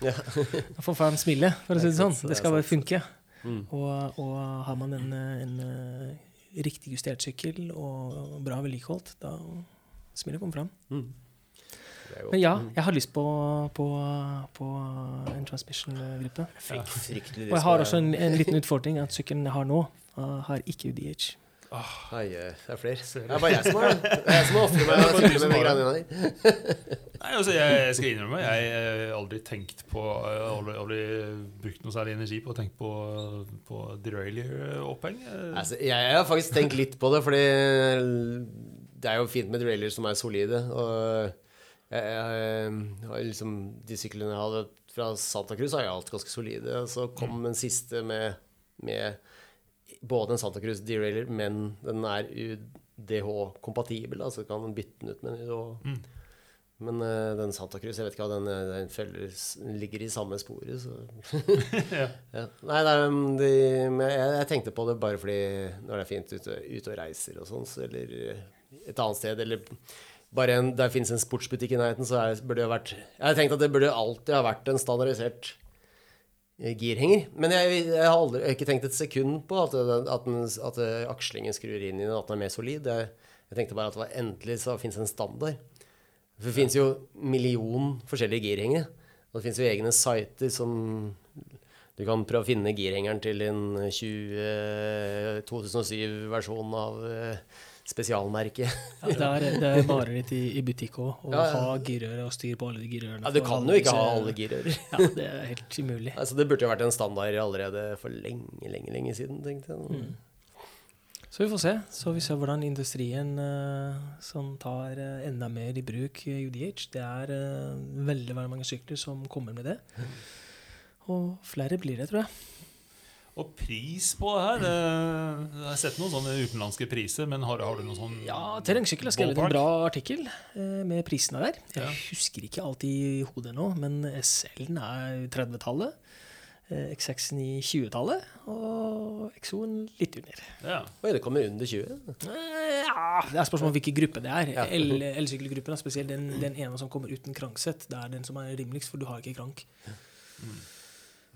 Ja. får få fram smilet, for å si det sånn. det skal bare funke. Mm. Og, og har man en, eh, en eh, riktig justert sykkel og bra vedlikeholdt, da smilet kommer fram. Mm. Men ja, Mm. jeg har lyst på, på, på en transmission-gruppe. Og jeg har også en, en liten utfordring at sykkelen jeg har nå, uh, har ikke UDH. Ai, eh, det er flere. Det er bare jeg som har (laughs) det. Er jeg som ofrer meg Jeg, med greiene der. (laughs) Nei, altså, jeg skal innrømme Jeg har aldri tenkt på Jeg har aldri, aldri brukt noe særlig energi på å tenke på, på derailleur-oppheng. Altså, jeg har faktisk tenkt litt på det, fordi det er jo fint med derailer som er solide. Og jeg, jeg har liksom De syklene jeg hadde fra Santa Cruz, har jeg alt ganske solide. Så kom den siste med, med både en Santa Cruz derailer, men den er UDH-kompatibel, Altså så kan man bytte den ut med en UDH. Mm. Men uh, den Santa Cruz, jeg vet ikke hva den, eh, den følger, ligger i samme sporet, så (laughs) Ja. ja. Nei, nei de, men jeg, jeg tenkte på det bare fordi når det er fint ute, ute og reiser og sånn, så, eller eh, et annet sted, eller bare en, der finnes en sportsbutikk i nærheten, så er, burde det vært Jeg har tenkt at det burde alltid ha vært en standardisert girhenger. Men jeg, jeg har aldri jeg har ikke tenkt et sekund på at, at, den, at eh, akslingen skrur inn i den, at den er mer solid. Jeg, jeg tenkte bare at det var endelig så finnes en standard. For det finnes jo million forskjellige girhengere. Og det finnes jo egne sider som du kan prøve å finne girhengeren til en 20, 2007-versjon av spesialmerket. (laughs) Ja, det, er, det er mareritt i, i butikk òg, å Ja, ja. ha girører og styr på alle de girørene. Ja, du kan jo ikke ha alle girører. Ja, det er helt umulig. Altså, det burde jo vært en standard allerede for lenge, lenge lenge siden, tenkte jeg. Mm. Så vi får se. Så vi ser hvordan industrien uh, som tar uh, enda mer i bruk eh, UDH. Det er veldig, veldig mange sykler som kommer med det. (laughs) Og flere blir det, tror jeg. Og pris på det her Jeg har sett noen sånne utenlandske priser, men har, har du noen sånn Ja, Terrengsykkel har skrevet en bra artikkel eh, med prisene der. Jeg Ja. husker ikke alt i hodet nå, men SL-en er 30-tallet. eh, X6-en i 20-tallet, og XO-en litt under. Ja. Oi, det kommer under 20. Eh, Ja, Det er spørsmål om hvilken gruppe det er. Ja. El- Elsykkelgruppen er spesielt den, den ene som kommer uten kranksett. Det er den som er rimeligst, for du har ikke krank.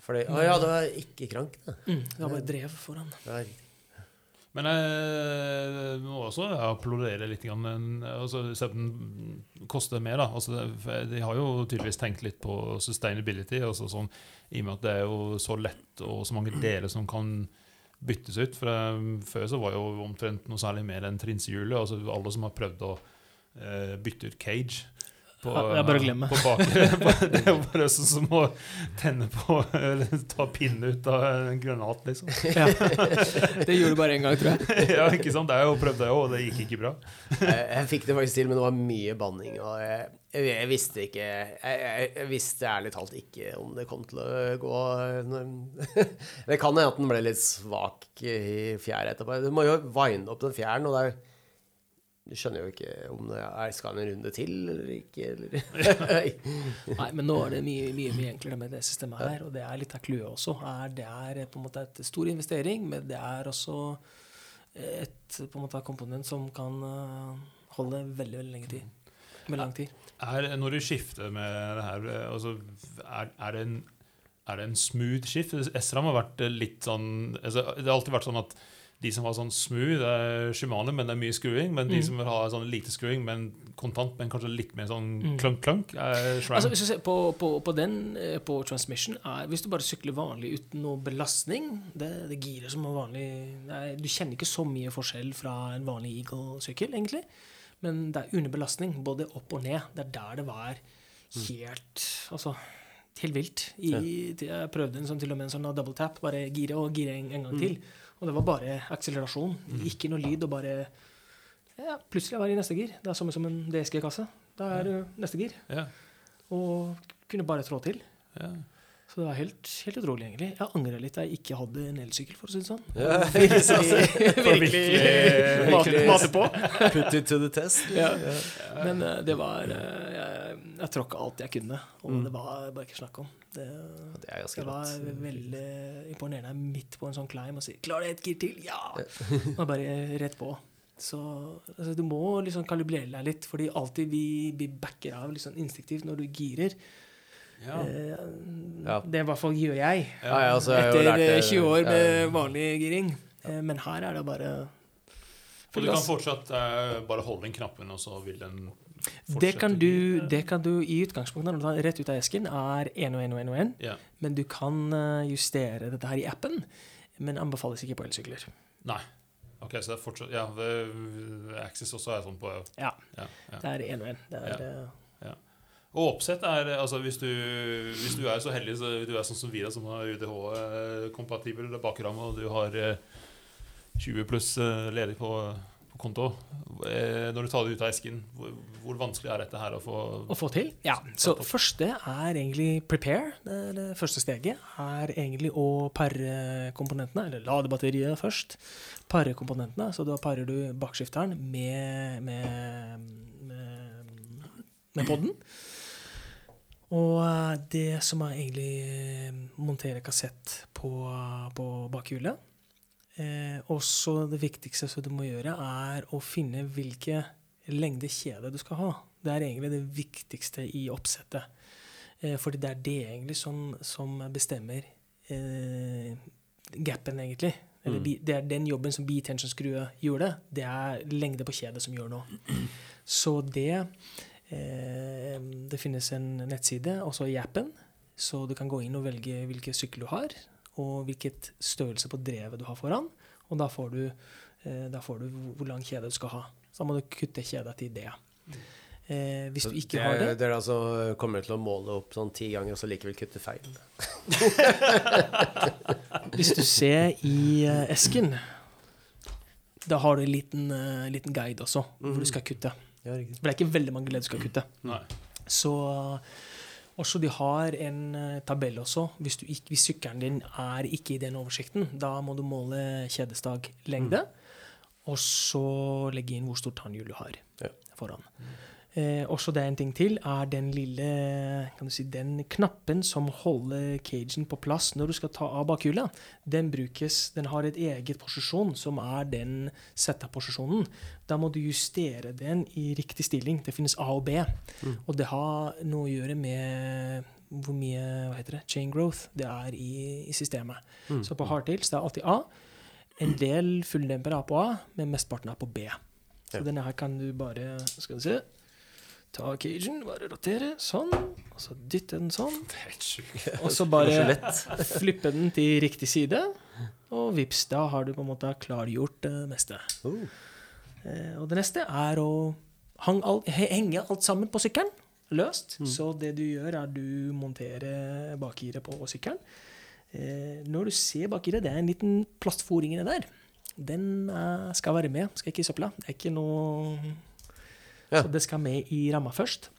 Fordi, å ja, det var ikke krank, da. Mm, det var bare drev foran. Det var. Men jeg må også applaudere litt. Men, altså, selv om den koster mer, da. Altså, de har jo tydeligvis tenkt litt på sustainability. Altså, sånn, I og med at det er jo så lett og så mange deler som kan byttes ut. For eh, Før så var jo omtrent noe særlig mer enn trinsehjulet. Altså, alle som har prøvd å eh, bytte ut cage på, Ja, det bare. På bakre, (laughs) det er jo bare sånn som å tenne på Eller ta pinne ut av en granat, liksom. Ja. (laughs) Det gjorde du bare én gang, tror jeg. (laughs) ja, ikke sant? Det har jeg jo prøvd det òg, og det gikk ikke bra. Jeg, jeg fikk det faktisk til, men det var mye banning. Og jeg, jeg, visste ikke jeg, jeg, jeg visste ærlig talt ikke om det kom til å gå Det kan hende at den ble litt svak i fjæra etterpå. Du må jo vine opp den fjæren, og det er du skjønner jo ikke om det er skal en runde til eller ikke. Eller. (laughs) Nei, men nå er det mye, mye, mye enklere med det systemet her, og det er litt av clouet også. Er, det er på en måte et stor investering, men det er også et på en måte komponent som kan eh, holde veldig, veldig lenge tid. Med lang tid. Er, når du skifter med det her, eh, altså, er, er, det en, er det en smooth skift? SRAM har vært litt sånn altså, Det har alltid vært sånn at de som har sånn smooth, det er Shimane, men det er mye skruing. Men de Mm. som vil ha sånn lite skruing, men kontant, men kanskje litt mer sånn Mm. klunk-klunk, SRAM. Altså, hvis du ser på, på, på den, eh, på transmission, er, hvis du bare sykler vanlig uten noe belastning Det, det giret som er vanlig nei, Du kjenner ikke så mye forskjell fra en vanlig Eagle-sykkel, egentlig. Men det er under belastning, både opp og ned. Det er der det var helt Altså helt vilt. I, Jeg prøvde en sånn, til og med en sånn double tap, bare gire og gire en, en gang til. Og det var bare akselerasjon. Ikke noe lyd, og bare ja, Plutselig var jeg i neste gir. Det er samme som en DSG-kasse. Da er du neste gir Ja, og kunne bare trå til. ja. Så det var helt, helt utrolig, egentlig. Jeg angrer litt da jeg ikke hadde en elsykkel, for å si det sånn. Ja, (laughs) (laughs) Virkelig, virkelig- (laughs) mate, på. Put it to the test. Ja. Men uh, det var uh, Jeg, jeg tråkka alt jeg kunne, og det var bare ikke snakk om. Det, Det det var veldig imponerende midt på en sånn climb og si 'Klarer du et gir til?' Ja! Og bare rett på. Så altså, du må liksom kalibrere deg litt, fordi alltid vi, vi backer av liksom instinktivt når du girer. Ja. Eh, Det i hvert fall gjør jeg. Ja, jeg Etter lært eh, 20 år med ja. vanlig giring. Eh, Men her er det bare For du kan fortsatt eh, bare holde inn knappen, og så vil den fortsette det kan, du, det kan du i utgangspunktet, når du tar rett ut av esken, er 1 og 1 og 1 og 1. Ja. Men du kan justere dette her i appen. Men anbefales ikke på elsykler. Nei. Ok, så det er fortsatt Ja, Axis også er sånn på Ja. ja, ja. Det er 1 og 1. Det er, Ja. Eh, Og oppsett er altså hvis du, hvis du er så heldig så du er sånn som Vira, som har UDH-kompatibel bakramme, og du har eh, 20 pluss eh, ledig på, på konto eh, Når du tar det ut av esken, hvor, hvor vanskelig er dette her å få Å få til? Ja. Så første er egentlig prepare. Det, det første steget er egentlig å pare komponentene, eller lade batteriet først. Pare komponentene, så da parer du bakskifteren med, med, med, med podden. Og eh, det som er egentlig eh, montere kassett på, på bakhjulet. Eh, også det viktigste som du må gjøre, er å finne hvilke lengde kjede du skal ha. Det er egentlig det viktigste i oppsettet. Eh, fordi det er det egentlig som, som bestemmer eh, gapen, egentlig. Eller Mm. det er den jobben som B-tension-skrue gjorde. Det er lengde på kjedet som gjør noe. (clears throat) Så det Det finnes en nettside, også i appen, så du kan gå inn og velge hvilken sykkel du har, og hvilket størrelse på drevet du har foran. Og da får du, eh, da får du hvor- lang kjede du skal ha. Så da må du kutte kjeda til det. Eh, hvis du ikke det, har det er- Dere altså kommer til å måle opp sånn ti ganger, og så likevel kutte feil. (laughs) (laughs) Hvis du ser i eh, esken, da har du en liten, eh, liten guide også, hvor du skal kutte. Ja. Det er ikke veldig mange ledd du skal (clears throat) kutte. Nei. Så Også de har en eh, tabell også. Hvis, du ikke, hvis sykkelen din er ikke i den oversikten, da må du måle kjedestaglengde. Og så legge inn hvor stort tannhjul du har Ja. foran. Eh, også det er en ting til, er den lille kan du si, den knappen som holder cagen på plass når du skal ta av bakhjulet. Den brukes, den har et eget posisjon, som er den setup-posisjonen. Da må du justere den i riktig stilling. Det finnes A og B. Og det har noe å gjøre med hvor mye hva heter det, chain growth det er i, i systemet. Så på hardtails det er alltid A. En del fulldempere er på A, men mesteparten er på B. Så Ja. denne her kan du bare Skal vi se. Ta cagen, bare rotere sånn. Og så dytte den sånn. (laughs) Og så bare (laughs) flippe den til riktig side. Og vips, da har du på en måte klargjort det meste. Oh. Eh, og det neste er å henge alt sammen på sykkelen. Løst. Så det du gjør, er du monterer bakgiret på sykkelen. Eh, når du ser bakgiret, det er en liten plastforing inni der. Den skal være med, skal ikke i søpla. Det er ikke noe Ja. Så det skal med i ramma først.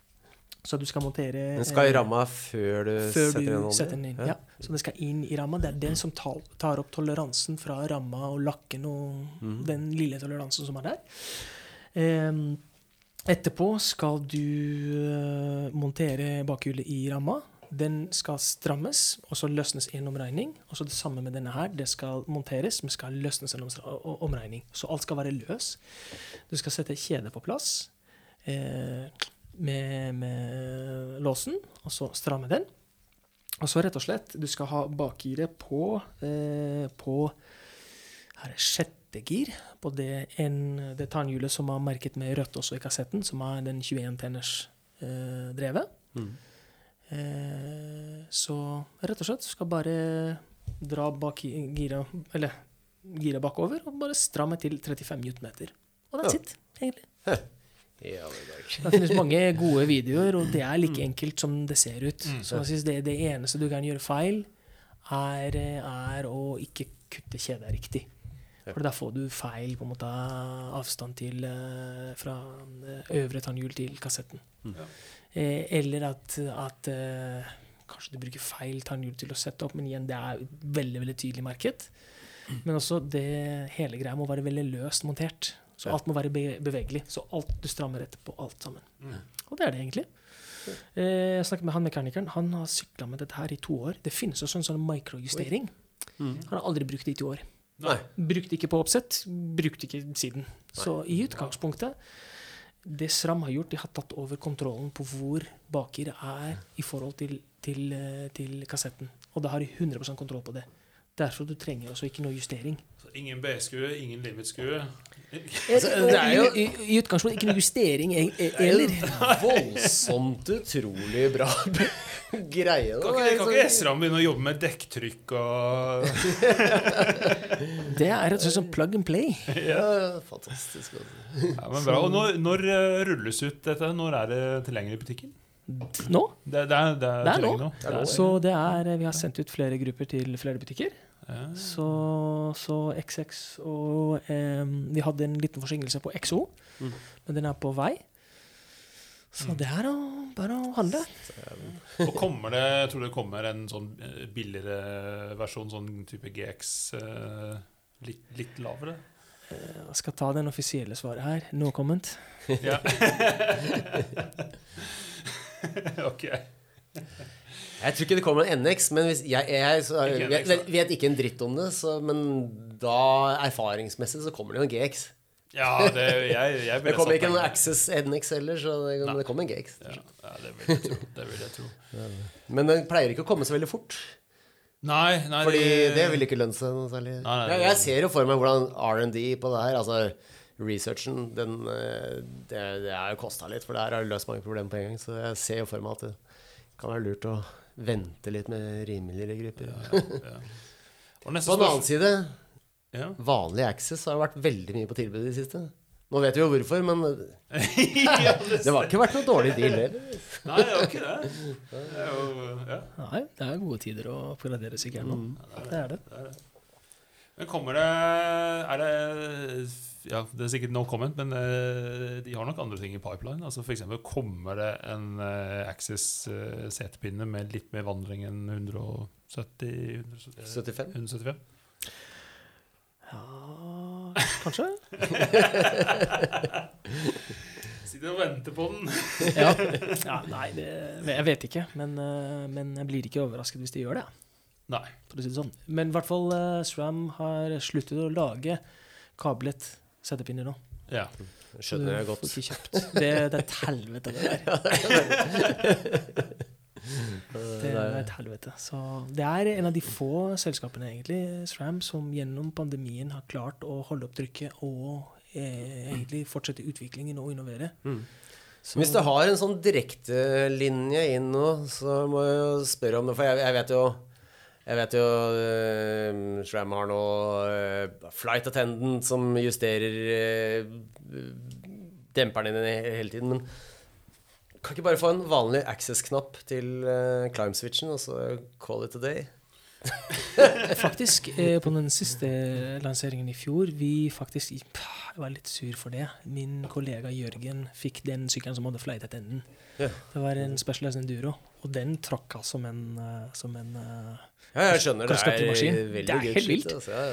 Så du skal montere Den skal i eh, ramma før du før setter den du setter den inn. Ja. Så det skal inn i ramma. Det er den som tar, opp toleransen fra ramma og lakken og mm. den lille toleransen som er der. Etterpå skal du eh, montere bakhjulet i ramma. Den skal strammes, og så løsnes en omregning. Og så det samme med denne her. Det skal monteres, men skal løsnes en omregning. Så alt skal være løs. Du skal sette kjedet på plass eh, med, med låsen, og så stramme den. Og så rett og slett, du skal ha bakgiret på, eh, på her er sjette gir på det, en, det tannhjulet som er merket med rødt også i kassetten, som er den 21-tenners eh, drevet. Mm. Eh, så rett og slett skal bare dra bak gira, eller gira bakover og bare stramme til 35 newtonmeter. Og that's Ja. it, egentlig. Ja, det finnes mange gode videoer, og det er like enkelt som det ser ut. Mm. Så jeg synes det, det eneste du kan gjøre feil, er, er å ikke kutte kjeda riktig. For da får du feil på en måte avstand til eh, fra eh, øvre tannhjul til kassetten. Mm. Ja. Eh, eller at, at kanskje du bruker feil tannhjul til å sette opp, men igjen, det er veldig veldig tydelig merket. Men også det hele greia må være veldig løst montert. Så alt må være bevegelig. Så alt du strammer etter på alt sammen. Mm. Og det er det egentlig. Eh, jeg snakket med han mekanikeren. Han har sykla med dette her i to år. Det finnes også en sånn mikrojustering. Mm. Han har aldri brukt det i to år. Nei. Brukte ikke på oppsett, brukte ikke siden. Så i utgangspunktet Det Sram har gjort, de har tatt over kontrollen på hvor bakgiret er i forhold til, til, eh, til kassetten. Og da har de 100% kontroll på det. Derfor du trenger også ikke noe justering. Ingen B-skue, ingen limit-skue. (laughs) Altså, det er jo- I, i, I utgangspunktet ikke noe justering e- e- heller. voldsomt utrolig bra (laughs) greie. da. Kan ikke, kan ikke Esram begynne å jobbe med dekktrykk og (laughs) Det er rett og slett sånn plug and play. Ja, fantastisk. altså. ja, men bra. Og når, når eh, rulles ut dette? Når er det tilgjengelig i butikken? Nå. Det, det er, det er, Det er nå. nå. Er Så det er, vi har sendt ut flere grupper til flere butikker. Ja. Så, så XX og eh, Vi hadde en liten forsinkelse på XO, Mm. men den er på vei. Så det er å, bare å handle. Og kommer det, jeg tror det kommer en sånn eh, billigere versjon, sånn type GX eh, litt, litt lavere? Eh, Jeg skal ta den offisielle svaret her. No comment. (laughs) (laughs) Ok. Jeg tror ikke det kommer en NX, men hvis jeg, jeg, så, jeg, vet, vet ikke en dritt om det, så, men da erfaringsmessig så kommer det jo en GX. Ja, det, jeg, jeg (laughs) Det kommer ikke noen Access NX heller, så det, men det kommer en GX. Ja, ja, det vil jeg tro. Det vil jeg tro. Men den pleier ikke å komme så veldig fort. Nei, nei Fordi det vil ikke lønne seg noe særlig. Nei, nei, jeg, jeg ser jo for meg hvordan R&D på det her, altså researchen, den, eh, det, det er jo kosta litt, for det her har løst mange problemer på en gang. Så jeg ser jo for meg at det kan være lurt å vente litt med rimeligere grupper. Ja. Og neste På den annen side, ja. vanlig Access har vært veldig mye på tilbud i det siste. Nå vet vi jo hvorfor, men (laughs) det, har ikke vært noe dårlig deal heller. Nei, det var ikke det. det er jo, ja, Nei, det er gode tider å oppgradere sykkelen nå. Mm. Det er det. det er det. Men kommer det Er det ja, Det er sikkert no comment, men eh, de har nok andre ting i pipeline. Altså for eksempel, kommer det en eh, Access eh, setepinne med litt mer vandring enn 170 175? 175? Ja, kanskje? (laughs) Sitter og venter på den. (laughs) Ja. ja nei, det, jeg vet ikke. Men, men jeg blir ikke overrasket hvis de gjør det. Nei. For å si det sånn. Men i hvert fall SRAM har sluttet å lage kablet settepinner nå. Ja. Skjønner jeg godt. Det, det er et helvete, det der. (laughs) (laughs) Det er et helvete. Så det er en av de få selskapene, egentlig, SRAM, som gjennom pandemien har klart å holde opp trykket og eh, egentlig fortsette utviklingen og innovere. Mm. Så, Hvis du har en sånn direktelinje inn nå, så må jeg jo spørre om det. For jeg, jeg vet jo jeg vet jo uh, Shram har nå eh, flight attendant som justerer uh, demperen din hele tiden. Men kan ikke bare få en vanlig access-knapp til climb-switchen, og så call it a day? Faktisk, eh, på den siste lanseringen i fjor, vi faktisk Jeg var litt sur for det. Min kollega Jørgen fikk den sykkelen som hadde flight-attenden. Ja. Det var en Specialized Enduro, og den tråkka som en, eh, som en eh, Ja, jeg skjønner. Det er veldig Det er helt vilt. Altså. Ja.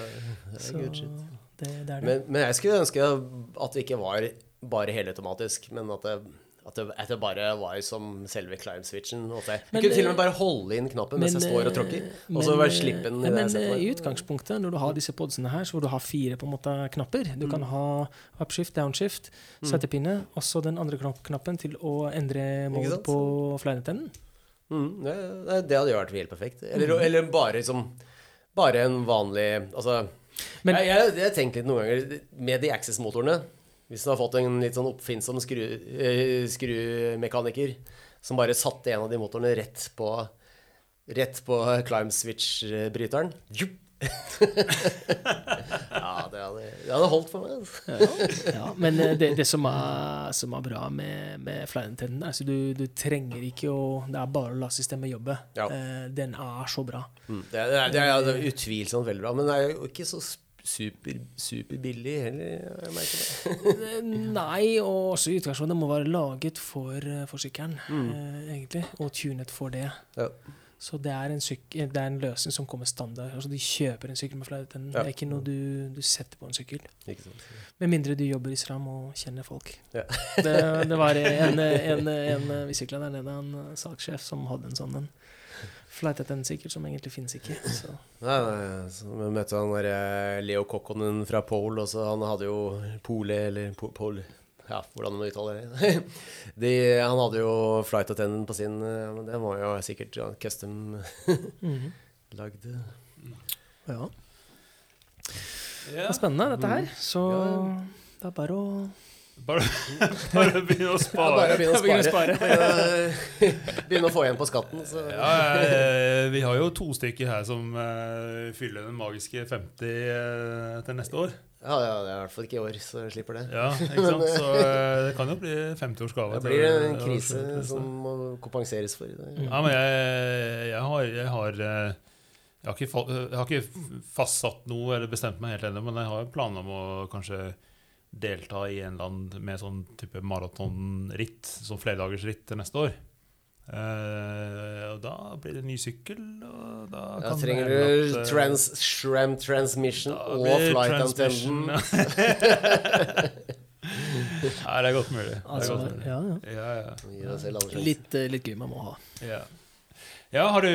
Det er good shit. det, det er det. Men, men jeg skulle ønske at det ikke var bare helautomatisk, men at det, at, det, at det bare var som selve climb-switchen. jeg, Men, kunne til og eh, med bare holde inn knappen mens jeg står og tråkker, og så bare slippe den. eh, i det Men eh, i utgangspunktet, når du har disse podsene her, så vil du ha fire på en måte knapper. Du Mm. kan ha upshift, downshift, settepinne, og så den andre knappen til å endre mode på flynetenden. Mm, det, det- det hadde jo vært helt perfekt. Eller, Mm. eller bare liksom, Bare en vanlig Altså Men- jeg, jeg, jeg tenker litt noen ganger med de Access-motorene Hvis du har fått en litt sånn oppfinnsom skru, eh, skrumekaniker som bare satte en av de motorene rett på Rett på climb switch-bryteren (laughs) ja, det hadde, det hadde holdt for meg. Altså. Ja, men eh, det, det som, er, som er bra med, med flynetennen, altså du, du trenger ikke å Det er bare å la systemet jobbe. Ja. Eh, den er så bra. Mm, Det, er- det, er, er er utvilsomt veldig bra, men det er jo ikke så super, superbillig heller. Jeg merker det. Eh, (laughs) Nei, og også i utgangspunktet må være laget for, eh, for sykkelen, eh, egentlig, og tunet for det. Ja. Så det er, en syk det er en løsning som kommer standard. Altså De kjøper en sykkel med flynetennen. Ja. Det er ikke noe du, du setter på en sykkel. Ikke sant? Med mindre du jobber i SRAM og kjenner folk. Ja. det, det var en, (laughs) en, en, sykla der nede, en salgssjef som hadde en sånn en. Flight-attendant-sykkel som egentlig finnes ikke. Så. Nei, nei, så vi møtte han der eh, Leo Kokkonen fra Pole, og så han hadde jo Pole, eller po Pole Ja, hvordan man uttaler det. (laughs) De, han hadde jo flight attendant på sin, eh, men det var jo sikkert custom Mhm. (laughs) lagd. Ja. Det er spennende, dette her. Så det er bare å Bare, (laughs) bare begynne å Ja, bare begynne å Begynne å spare. Begynne, (laughs) begynne å få igjen på skatten. Så. Ja, eh, vi har jo to stykker her som uh, fyller den magiske 50 uh, til neste år. Ja, ja, det er i hvert fall ikke i år, så jeg slipper det. Ja, ikke sant? (laughs) Så uh, det kan jo bli 50-årsgave. Det blir en krise som må kompenseres for. Ja, men jeg, jeg har, jeg har eh, jeg har, ikke, jeg har ikke fastsatt noe eller bestemt meg helt ennå, men jeg har planer om å kanskje delta i en eller annen med sånn type maratonritt, sånn flerdagersritt til neste år. Uh, og da blir det ny sykkel, og da Ja, kan trenger du at, eh, trans, Shram transmission og flight transmission- Nei, (laughs) det er godt mulig. Er altså, godt mulig. ja, ja. Ja. Litt, eh, litt gøy man må ha. Ja. Ja, har du,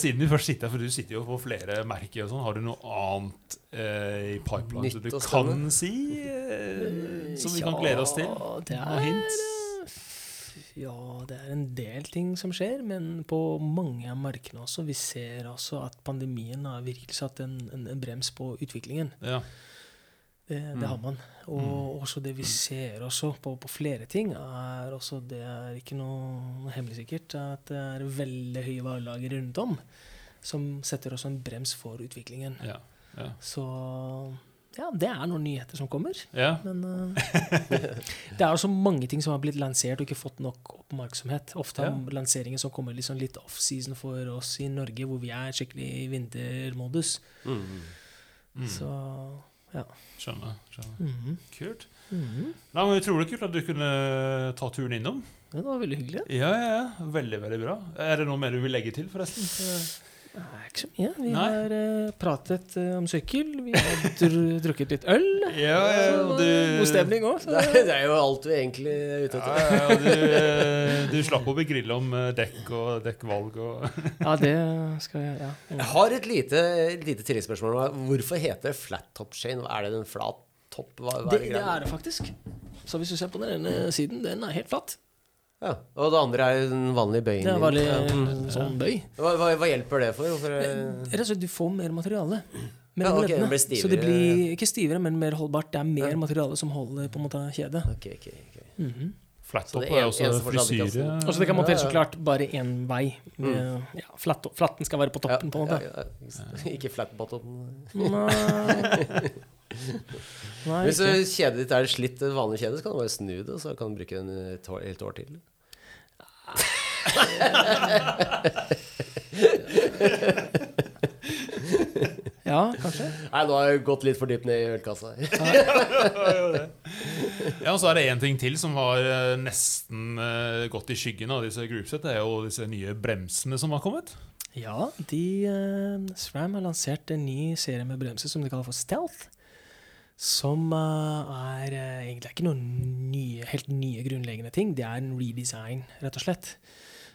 siden du først sitter her, for du sitter jo på flere merker og sånn, har du noe annet eh, i pipeline som du kan si? Eh, som vi kan glede oss til? Ja, det er, er, hint? Ja, det er en del ting som skjer, men på mange av markene også. Vi ser også at pandemien har virkelig satt en, en, en brems på utviklingen. Ja. Det, det har man. Og også det vi ser også på, på flere ting, er også Det er ikke noe hemmelig sikkert at det er veldig høye varelager rundt om som setter også en brems for utviklingen. Ja. Ja. Så ja, det er noen nyheter som kommer. ja. Men uh, (laughs) det er også mange ting som har blitt lansert og ikke fått nok oppmerksomhet. Ofte Ja. lanseringer som kommer liksom litt off-season for oss i Norge, hvor vi er skikkelig i vintermodus. Mm. Så Ja. Skjønner. skjønner. Mhm. Kult. Mhm. Nei, men Utrolig kult at du kunne ta turen innom. Ja, Det var veldig hyggelig. Ja, ja, ja. Veldig, veldig bra. Er det noe mer du vil legge til, forresten? Nei, ikke så mye. Vi Nei. har uh, pratet uh, om sykkel. Vi har dr (laughs) drukket litt øl. Ja, ja, du God stemning òg. Det er, det er jo alt vi egentlig er ute Ja, etter. ja, du, eh, du slapp å begrille om eh, dekk og dekkvalg og (laughs) Ja, det skal jeg Ja. Jeg har et lite, lite tilleggsspørsmål. Hvorfor heter det flat top chain? Er det en flat topp? Hva, hva Det, er det er det faktisk. Så hvis du ser på den ene siden, den er helt flatt. Ja. Og det andre er en vanlig bøy Det er vanlig Ja. sånn bøy. Hva, hva, hva hjelper det for? Hvorfor, Rett og slett, du får mer materiale. Ja, okay, det blir Så det blir ikke stivere, men mer holdbart. Det er mer Ja. materiale som holder på en måte kjedet. Ok, okay. ok. Mhm. Flattop det er en- også frisyre. Og så det kan monteres så klart bare én vei. Mm. ja, flatt, flatten skal være på toppen, på en måte. Ja, ja, ikke flat bottom. Nei, (laughs) Nei Hvis ikke. kjedet ditt er slitt, et vanlig kjede, så kan du bare snu det, og så kan du bruke den et år, helt år til. (laughs) Ja, kanskje. Nei, nå har jeg gått litt for dypt ned i ølkassa. Ja, (laughs) og så er det én ting til som har eh, nesten eh, gått i skyggen av disse groupset. Det er jo disse nye bremsene som har kommet. Ja, de, uh, SRAM har lansert en ny serie med bremser som de kaller for Stealth. Som eh, er eh, egentlig ikke noen nye, helt nye grunnleggende ting. Det er en redesign, rett og slett.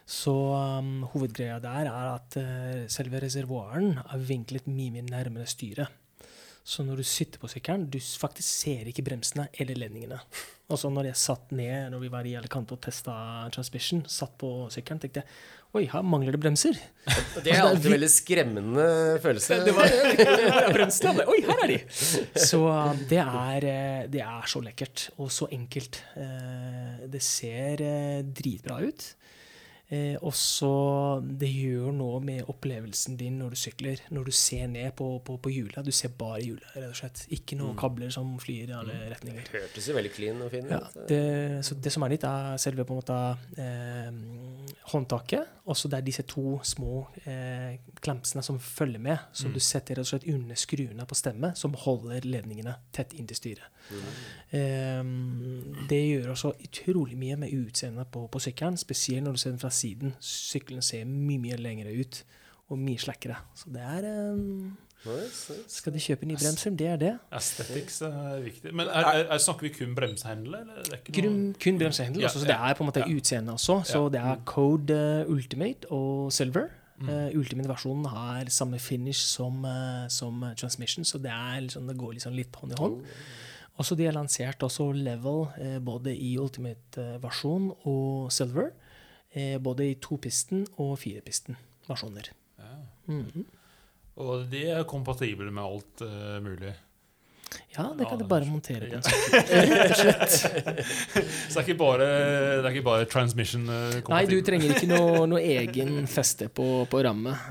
Så um, hovedgreia der er at uh, selve reservoaren er vinklet mye mye nærmere styret. Så når du sitter på sykkelen, du faktisk ser ikke bremsene eller ledningene. Og så når jeg satt ned når vi var i Alicante og testa transmission, satt på sykkelen, tenkte jeg oi, her mangler det bremser. (laughs) Det er alltid en veldig skremmende følelse. (laughs) Det var, (laughs) var bremsene. Oi, her er de! Så uh, det er, uh, det er så lekkert og så enkelt. Uh, Det ser uh, dritbra ut. Eh, og så Det gjør noe med opplevelsen din når du sykler. Når du ser ned på, på, på hjula. Du ser bare hjula, rett og slett. Ikke noen kabler som flyr i alle retninger. Det Hørtes jo veldig clean og fin Ja, det, så det som er nytt, er selve på en måte eh, håndtaket. Og så det er disse to små eh, klemsene som følger med. Som du setter rett og slett under skruene på stemmet, som holder ledningene tett inntil styret. Eh, det gjør også utrolig mye med utseendet på, på sykkelen, spesielt når du ser den fra siden. Sykkelen ser mye mye lengre ut og mye slakkere. Så det er um, Nice, nice. Skal de kjøpe nye bremser? Det er det. Aesthetics er viktig. Men er, er, er, snakker vi kun bremsehendel? Eller? Det ikke Kun, kun bremsehendel. Ja, så det er på en måte ja. utseende også. Så Ja. det er Code uh, Ultimate og Silver. Mm. Uh, Ultimate-versjonen har samme finish som, uh, som Transmission, så det, er liksom, det går liksom litt hånd i hånd. Også De har lansert også Level både i Ultimate-versjon og Silver. Eh, både i topisten og firepisten-versjoner. Ja. Mhm. Og de er kompatible med alt uh, mulig. Ja, det kan Ja, du bare montere på en slett. Så det er ikke bare, det er ikke bare transmission eh, Nei, du trenger ikke noe, noe egen feste på, på rammet.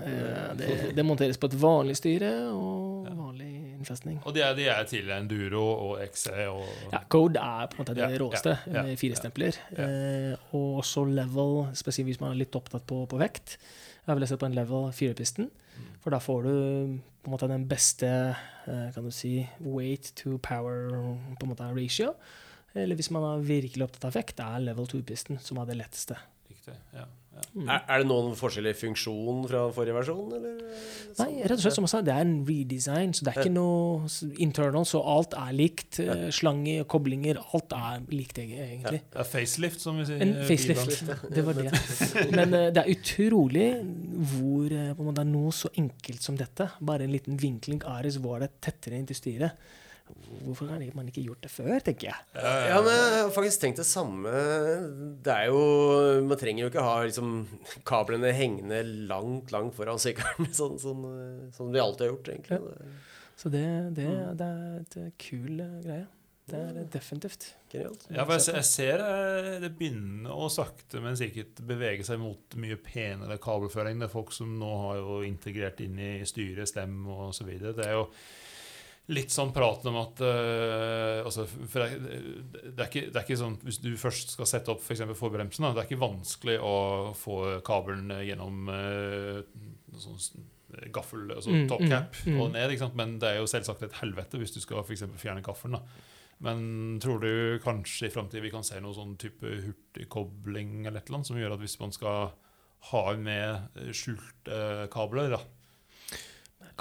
Det, det monteres på et vanlig styre og vanlig innfestning. Og de er, de er til Enduro og XC og Ja, Code er på en måte det Ja, råeste, ja, med fire stempler. Eh, og også level, spesielt hvis man er litt opptatt på, på vekt. Jeg vil sett på en level firepisten, Mm. for da får du på en måte den beste eh, kan du si, weight to power på en måte ratio. Eller hvis man er virkelig opptatt av vekt, er level 2-pisten som er det letteste. Riktig. Ja. Mm. Er, er det noen forskjellig funksjon fra forrige versjon, eller? Nei, rett og slett som jeg sa, det er en redesign, så det er ikke noe internal, så alt er likt. Eh, Slanger, koblinger, alt er likt egentlig. Er facelift, som vi sier. En facelift, (laughs) det var det. (laughs) Men eh, det er utrolig hvor eh, på en måte, det er noe så enkelt som dette. Bare en liten vinkling Ares var det tettere inn til styret. Hvorfor har man ikke gjort det før, tenker jeg. Ja, men jeg har faktisk tenkt det samme. Det er jo Man trenger jo ikke ha liksom, kablene hengende langt, langt foran sykkelen, (laughs) sånn, sånn, som de alltid har gjort, egentlig. Så det, det, det er et kul eh, greie. Det er definitivt. Genialt. Ja, for jeg, jeg ser eh, det begynner å sakte, men sikkert bevege seg mot mye penere kabelføring. Det er folk som nå har jo integrert inn i styret, stem og så videre. Det er jo litt sånn praten om at uh, altså, for det, det, er ikke, det er ikke sånn Hvis du først skal sette opp f.eks. For forbremsen, da, det er ikke vanskelig å få kabelen gjennom uh, sånn gaffel, altså Mm, topcap mm, mm. og ned. Men det er jo selvsagt et helvete hvis du skal for fjerne gaffelen. da. Men tror du kanskje i framtida vi kan se noe sånn type hurtigkobling eller et eller annet, som gjør at hvis man skal ha med skjulte kabler da.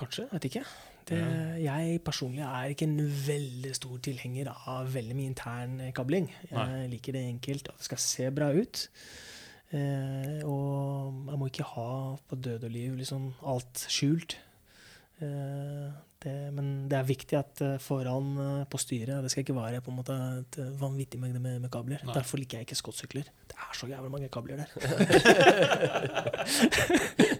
Kanskje, vet ikke. Det, jeg personlig er ikke en veldig stor tilhenger av veldig mye intern eh, kabling. Jeg Nei. liker det enkelt, det skal se bra ut. Eh, og jeg må ikke ha på død og liv liksom alt skjult. Eh, det, men det er viktig at eh, foran eh, på styret Det skal ikke være på en måte et eh, vanvittig mengde med, med kabler. Nei. Derfor liker jeg ikke skottsykler. Det er så jævlig mange kabler der.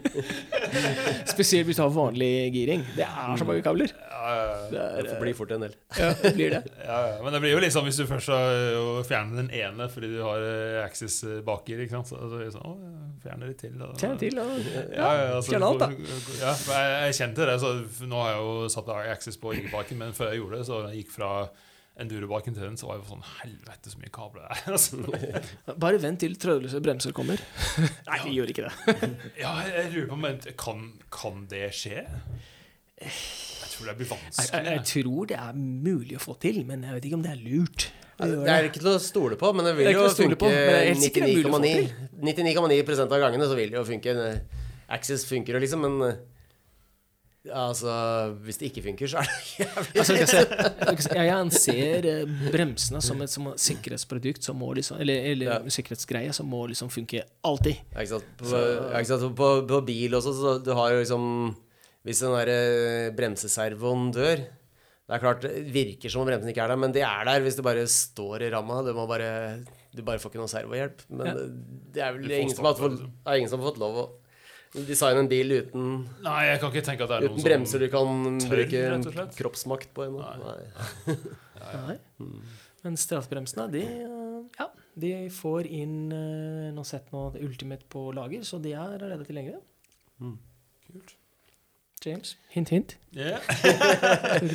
(laughs) (laughs) Spesielt hvis du har vanlig giring. Det er så mange kabler. Ja, ja, ja. Det, er, Det blir fort en del. (laughs) ja, det blir det. Ja, ja. Men det blir jo liksom hvis du først har fjernet den ene fordi du har eh, Axis bakgir, baker. ikke sant? Så, så er sånn, å, fjerner Fjerne til. Da. Fjerner til. da. Ja, ja, altså, Fjerne alt, da. Ja, jeg, jeg kjente det. så Nå har jeg jo satt Axis på riggebaken, men før jeg gjorde det, så gikk fra endurobaken til den, så var jeg jo sånn Helvete, så mye kabler det er. Altså. Bare vent til trådløse bremser kommer. Nei, vi gjør ikke det. Ja, jeg lurer på men kan, kan det skje? Jeg tror det blir Jeg, jeg, vanskelig. jeg tror det er mulig å få til, men jeg vet ikke om det er lurt. Det er ikke til å stole på, men det vil det jo er få 99,9 99,9 av gangene så vil det jo funke. Access funker jo liksom, men eh, altså Hvis det ikke funker, så er det (laughs) jævlig Altså, jeg, ser, jeg, jeg anser eh, bremsene som et som sikkerhetsprodukt som må liksom, eller, eller Ja. sikkerhetsgreie som må liksom funke alltid. Ja, ikke sant? På, ja, ikke sant? På, på bil også, så du har jo liksom Hvis den der eh, bremseservoen dør Det er klart, det virker som om bremsen ikke er der, men det er der hvis det bare står i ramma. Du må bare Du bare får ikke noe servohjelp. Men Ja. det- er vel ingen som, har fått, det ingen som har fått lov å designe en bil uten, Nei, jeg kan ikke tenke at det er uten noen bremser du kan tør, bruke kroppsmakt på ennå. Nei. (laughs) Nei. Nei. Men straffebremsene, de, ja, de får inn eh, Nå sett nå Ultimate på lager, så de er allerede tilgjengelige. Kult. James, hint, hint. Yeah.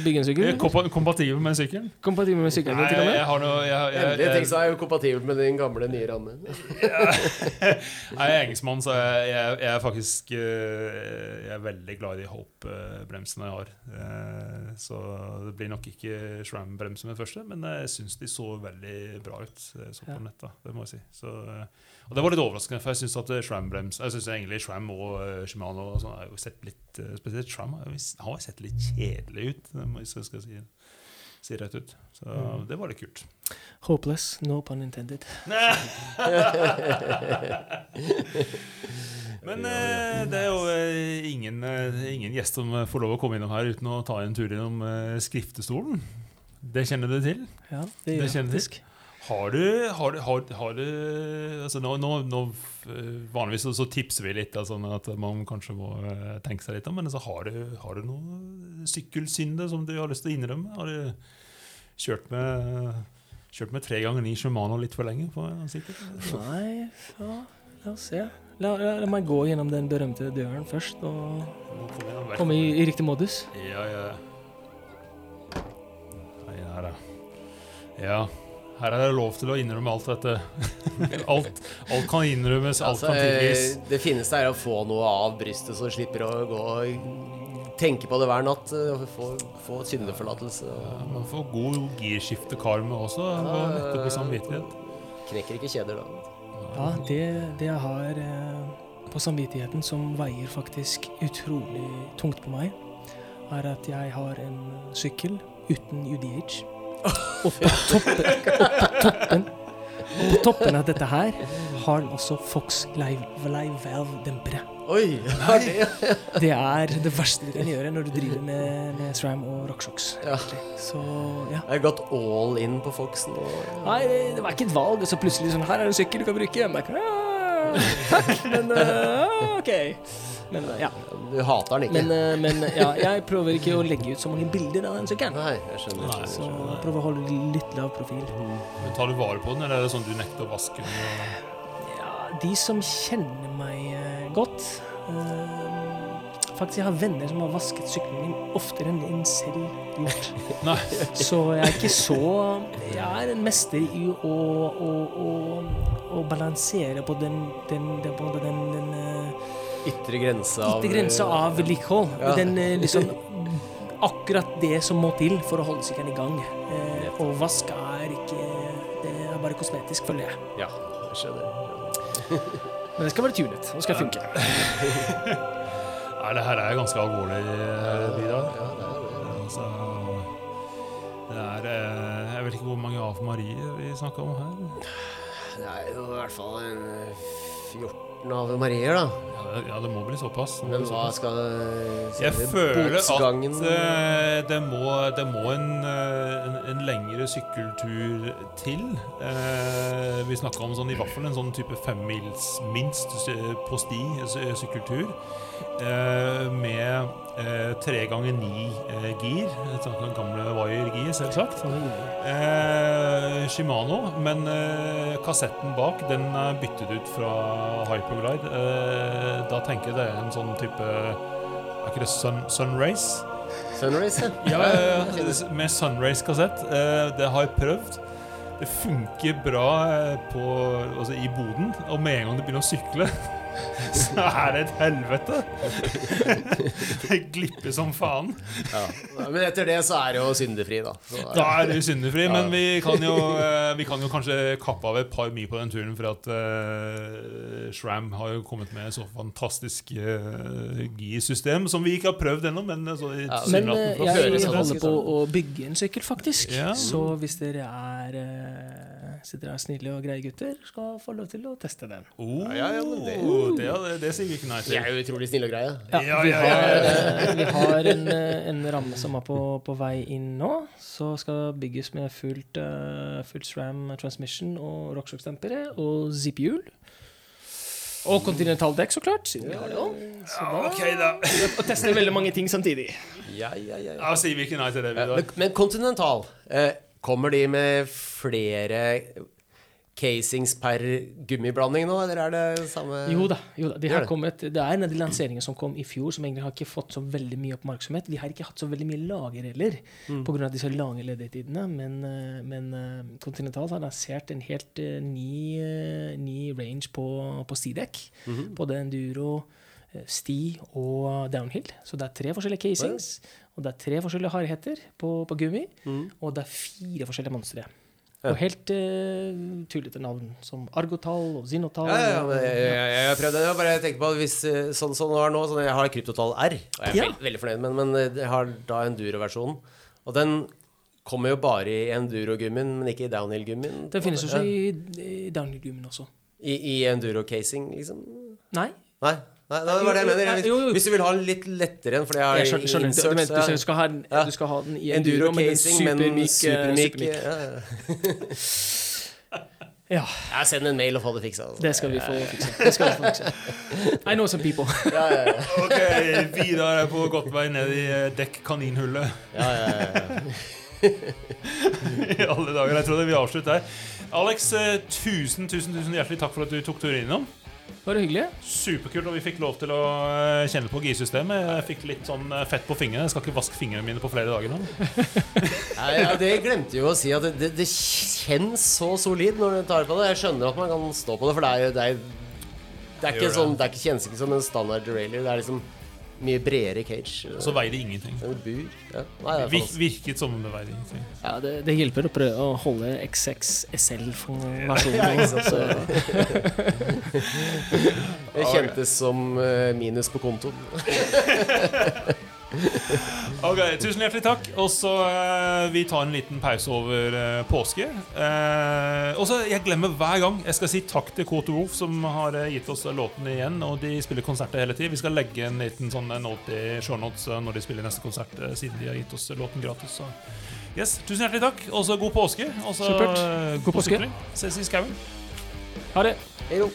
Bygge en sykkel? (laughs) Kompa- Kompatibel med sykkelen? Kompatibel med sykkelen Nei, din, til og med? jeg har noe jeg, jeg, jeg, Endelig ting som er jo kompatibel med din gamle, nye ramme. (laughs) Jeg er engelskmann, så jeg, jeg, jeg er faktisk eh, Jeg er veldig glad i de hopp-bremsene jeg har. Eh, Så det blir nok ikke SRAM-bremser med det første, men jeg syns de så veldig bra ut. Så på nett, da, det må jeg si. Så, eh, og det var litt overraskende, for jeg syns at SRAM-brems Jeg synes egentlig Shram og eh, Shimano og sånn har jo sett litt eh, Spesielt Shram har har sett litt kjedelig ut, hvis jeg skal si, si rett ut. Så Mm. det var litt kult. Hopeless, no pun intended. (laughs) (laughs) Men eh, det er jo eh, ingen, eh, ingen gjest som eh, får lov å komme innom her uten å ta en tur innom eh, skriftestolen. Det kjenner du til? Ja, det Det gjør jeg faktisk. Til. Har du, har, du- har, har du altså nå, nå, nå eh, Vanligvis så, så tipser vi litt, altså, at man kanskje må eh, tenke seg litt om. Men altså, har, du, har du noe sykkelsynde som du har lyst til å innrømme? Har du kjørt med, kjørt med tre ganger ni Shimano litt for lenge på? Nei, ja, la oss se. La, la, la meg gå gjennom den berømte døren først og komme i, i riktig modus. Ja, ja. Nei, her, da. Ja. Her er det lov til å innrømme alt dette. (laughs) alt, alt kan innrømmes, alt Altså, kan tilgis. eh, det fineste er å få noe av brystet, så du slipper å gå og tenke på det hver natt. eh, Få, få syndeforlatelse. Ja, man får god girskiftekarme også. Gå nettopp på samvittighet. Knekker ikke kjeder da. Ja, det, det jeg har eh, på samvittigheten som veier faktisk utrolig tungt på meg, er at jeg har en sykkel uten UDH. Og på toppen, på toppen, og på toppen av dette her har den også Fox Live, live Valve-dempere. Oi! Har det? Det er det verste du kan gjøre når du driver med, med SRAM og RockShox. Ja. Så ja. Jeg har gått all in på Foxen. Og, Nei, det, var ikke et valg. Og så plutselig sånn Her er en sykkel du kan bruke. Jeg «Ah, takk, men uh, (laughs) OK. Men eh, ja. du hater den ikke? Men, eh, men ja, jeg prøver ikke å legge ut så mange bilder av den sykkelen. Nei, jeg skjønner. Nei. Så jeg prøver å holde litt lav profil. Men Tar du vare på den, eller er det sånn du nekter å vaske den? Ja, de som kjenner meg eh, godt Faktisk, jeg har venner som har vasket sykkelen min oftere enn min selv gjort. (laughs) Nei. Så jeg er ikke så Jeg er en mester i å, å, å, å balansere på den, den, den, på den, den, ytre grense av Ytre grense av vedlikehold. Ja. Den eh, (laughs) liksom Akkurat det som må til for å holde sykkelen i gang. Eh, og vask er ikke Det er bare kosmetisk, føler jeg. Ja, jeg skjønner. (laughs) Men det skal være tunet. Det skal funke. (laughs) Nei, det her er ganske alvorlig, eh, Vidar. Ja, det er det. Altså, det er eh, Jeg vet ikke hvor mange Ave Marie vi snakker om her. Det er jo i hvert fall en eh, 14 Ave Marier, da. Ja, det, må bli såpass. Må Men bli hva såpass. skal Jeg føler botsgangen- at eh, det må, det må en, eh, en, en lengre sykkeltur til. Eh, vi snakka om sånn, i hvert fall en sånn type femmils minst på sti sy- sykkeltur. Eh, med eh, tre ganger ni eh, gir. Sånn gamle wire-gir, selvsagt. Eh, Shimano, men eh, kassetten bak den er byttet ut fra Hyperglide. Eh, da tenker jeg det er en sånn type Er ikke det Sun, Sunrace? Sunrace, Ja, med Sunrace-kassett. Eh, det har jeg prøvd. Det funker bra eh, på, altså, i boden, og med en gang du begynner å sykle, (laughs) (laughs) så er det et helvete. (laughs) det glipper som faen. Ja. Men etter det så er det jo syndefri, da. Så, Da er du syndefri, Ja. men vi kan, jo, eh, vi kan jo kanskje kappe av et par mil på den turen, for at uh, Shram har jo kommet med så fantastisk uh, GI-system som vi ikke har prøvd ennå, men uh, så i Ja, Men eh, jeg holder på å bygge en sykkel, faktisk. Ja. Så hvis dere er eh, Så dere er snille og greie gutter, skal få lov til å teste den. Oh, Ja, ja, det- det, det, det sier vi ikke nei til. Jeg er jo utrolig snille og greie. Ja, Ja, vi ja, har, ja, ja. eh, vi har en, eh, en ramme som er på, på vei inn nå. Så skal bygges med fullt, uh, fullt SRAM transmission og rockshock-dempere og zip-hjul. Og kontinentaldekk, så klart, siden vi har det også. Så da Ok, da. Og tester veldig mange ting samtidig. Ja, ja, ja. Da sier vi ikke nei til det, Vi, da. men, kontinental Continental, eh, kommer de med flere casings per gummiblanding nå, eller er det samme Jo da. jo da, de har kommet, det er en av de lanseringene som kom i fjor, som egentlig har ikke fått så veldig mye oppmerksomhet. De har ikke hatt så veldig mye lager heller, Mm. av disse lange ledighetene. Men, eh, men eh, Continental har lansert en helt eh, ny, ny range på, på Sidek. Mm -hmm. Både enduro, sti og downhill. Så det er tre forskjellige casings. Og det er tre forskjellige hardheter på, på gummi. Mm. Og det er fire forskjellige monstre. Ja. Og helt uh, tullete navn, som Argotal og Zinotal. Ja, ja, ja, jeg, jeg, jeg har prøvd det. Bare tenkte på hvis eh, sånn som det var nå sånn, Jeg har kryptotall R, og jeg er veldig fornøyd med men eh, jeg har da enduro-versjonen. Og den kommer jo bare i enduro-gummien, men ikke i downhill-gummien. Den finnes også Ja. i, i downhill-gummien også. I, i enduro-casing, liksom? Nei? Nei. Nei, det var det jeg mener. jo. Hvis du vil ha den litt lettere en, fordi jeg har Jeg skjønner, skjønner. Du, du, mener, du, du, skal ha, den- Ja. du skal ha den i enduro, Enduro-casing, men supermyk. supermyk. supermyk. Ja, ja. Ja, Ja, send en mail og få det fiksa. altså. det skal vi få fikse. Det skal vi få. I know some people. (laughs) Ja, ja, ja. Ok, Vidar er på godt vei ned i eh, dekk kaninhullet. ja, ja, ja. (laughs) I alle dager. Jeg tror det vi avslutter her. Alex, eh, tusen, tusen, tusen hjertelig takk for at du tok turen innom. Var det hyggelig? Superkult, og vi fikk lov til å eh, kjenne på girsystemet. Jeg fikk litt sånn eh, fett på fingrene. Jeg skal ikke vaske fingrene mine på flere dager nå. (laughs) Nei, ja, det glemte jo å si at det, det, det kjennes så solid når du tar på det. Jeg skjønner at man kan stå på det, for det er jo det er, det er ikke sånn Det er ikke, kjennes ikke som en standard derailleur. Det er liksom mye bredere cage. Så veier det ingenting. En bur. Ja. Nei, det Vir, virket som om det veier ingenting. Ja, det, det hjelper å prøve å holde XX-SL for (laughs) Ja, versjonen. sant, Det kjentes som eh, minus på kontoen. (laughs) Ok, Tusen hjertelig takk. Og så eh, Vi tar en liten pause over eh, påske. Eh, og så Jeg glemmer hver gang. Jeg skal si takk til K2 Wolf, som har eh, gitt oss låten igjen. Og de spiller konserter hele tiden. Vi skal legge en liten sånn note i shownotes eh, når de spiller neste konsert, eh, siden de har gitt oss låten gratis. Så yes, Tusen hjertelig takk. Og så god påske. Og så Supert. eh, God påske. Ses i skauen. Ha det. Hei, jo.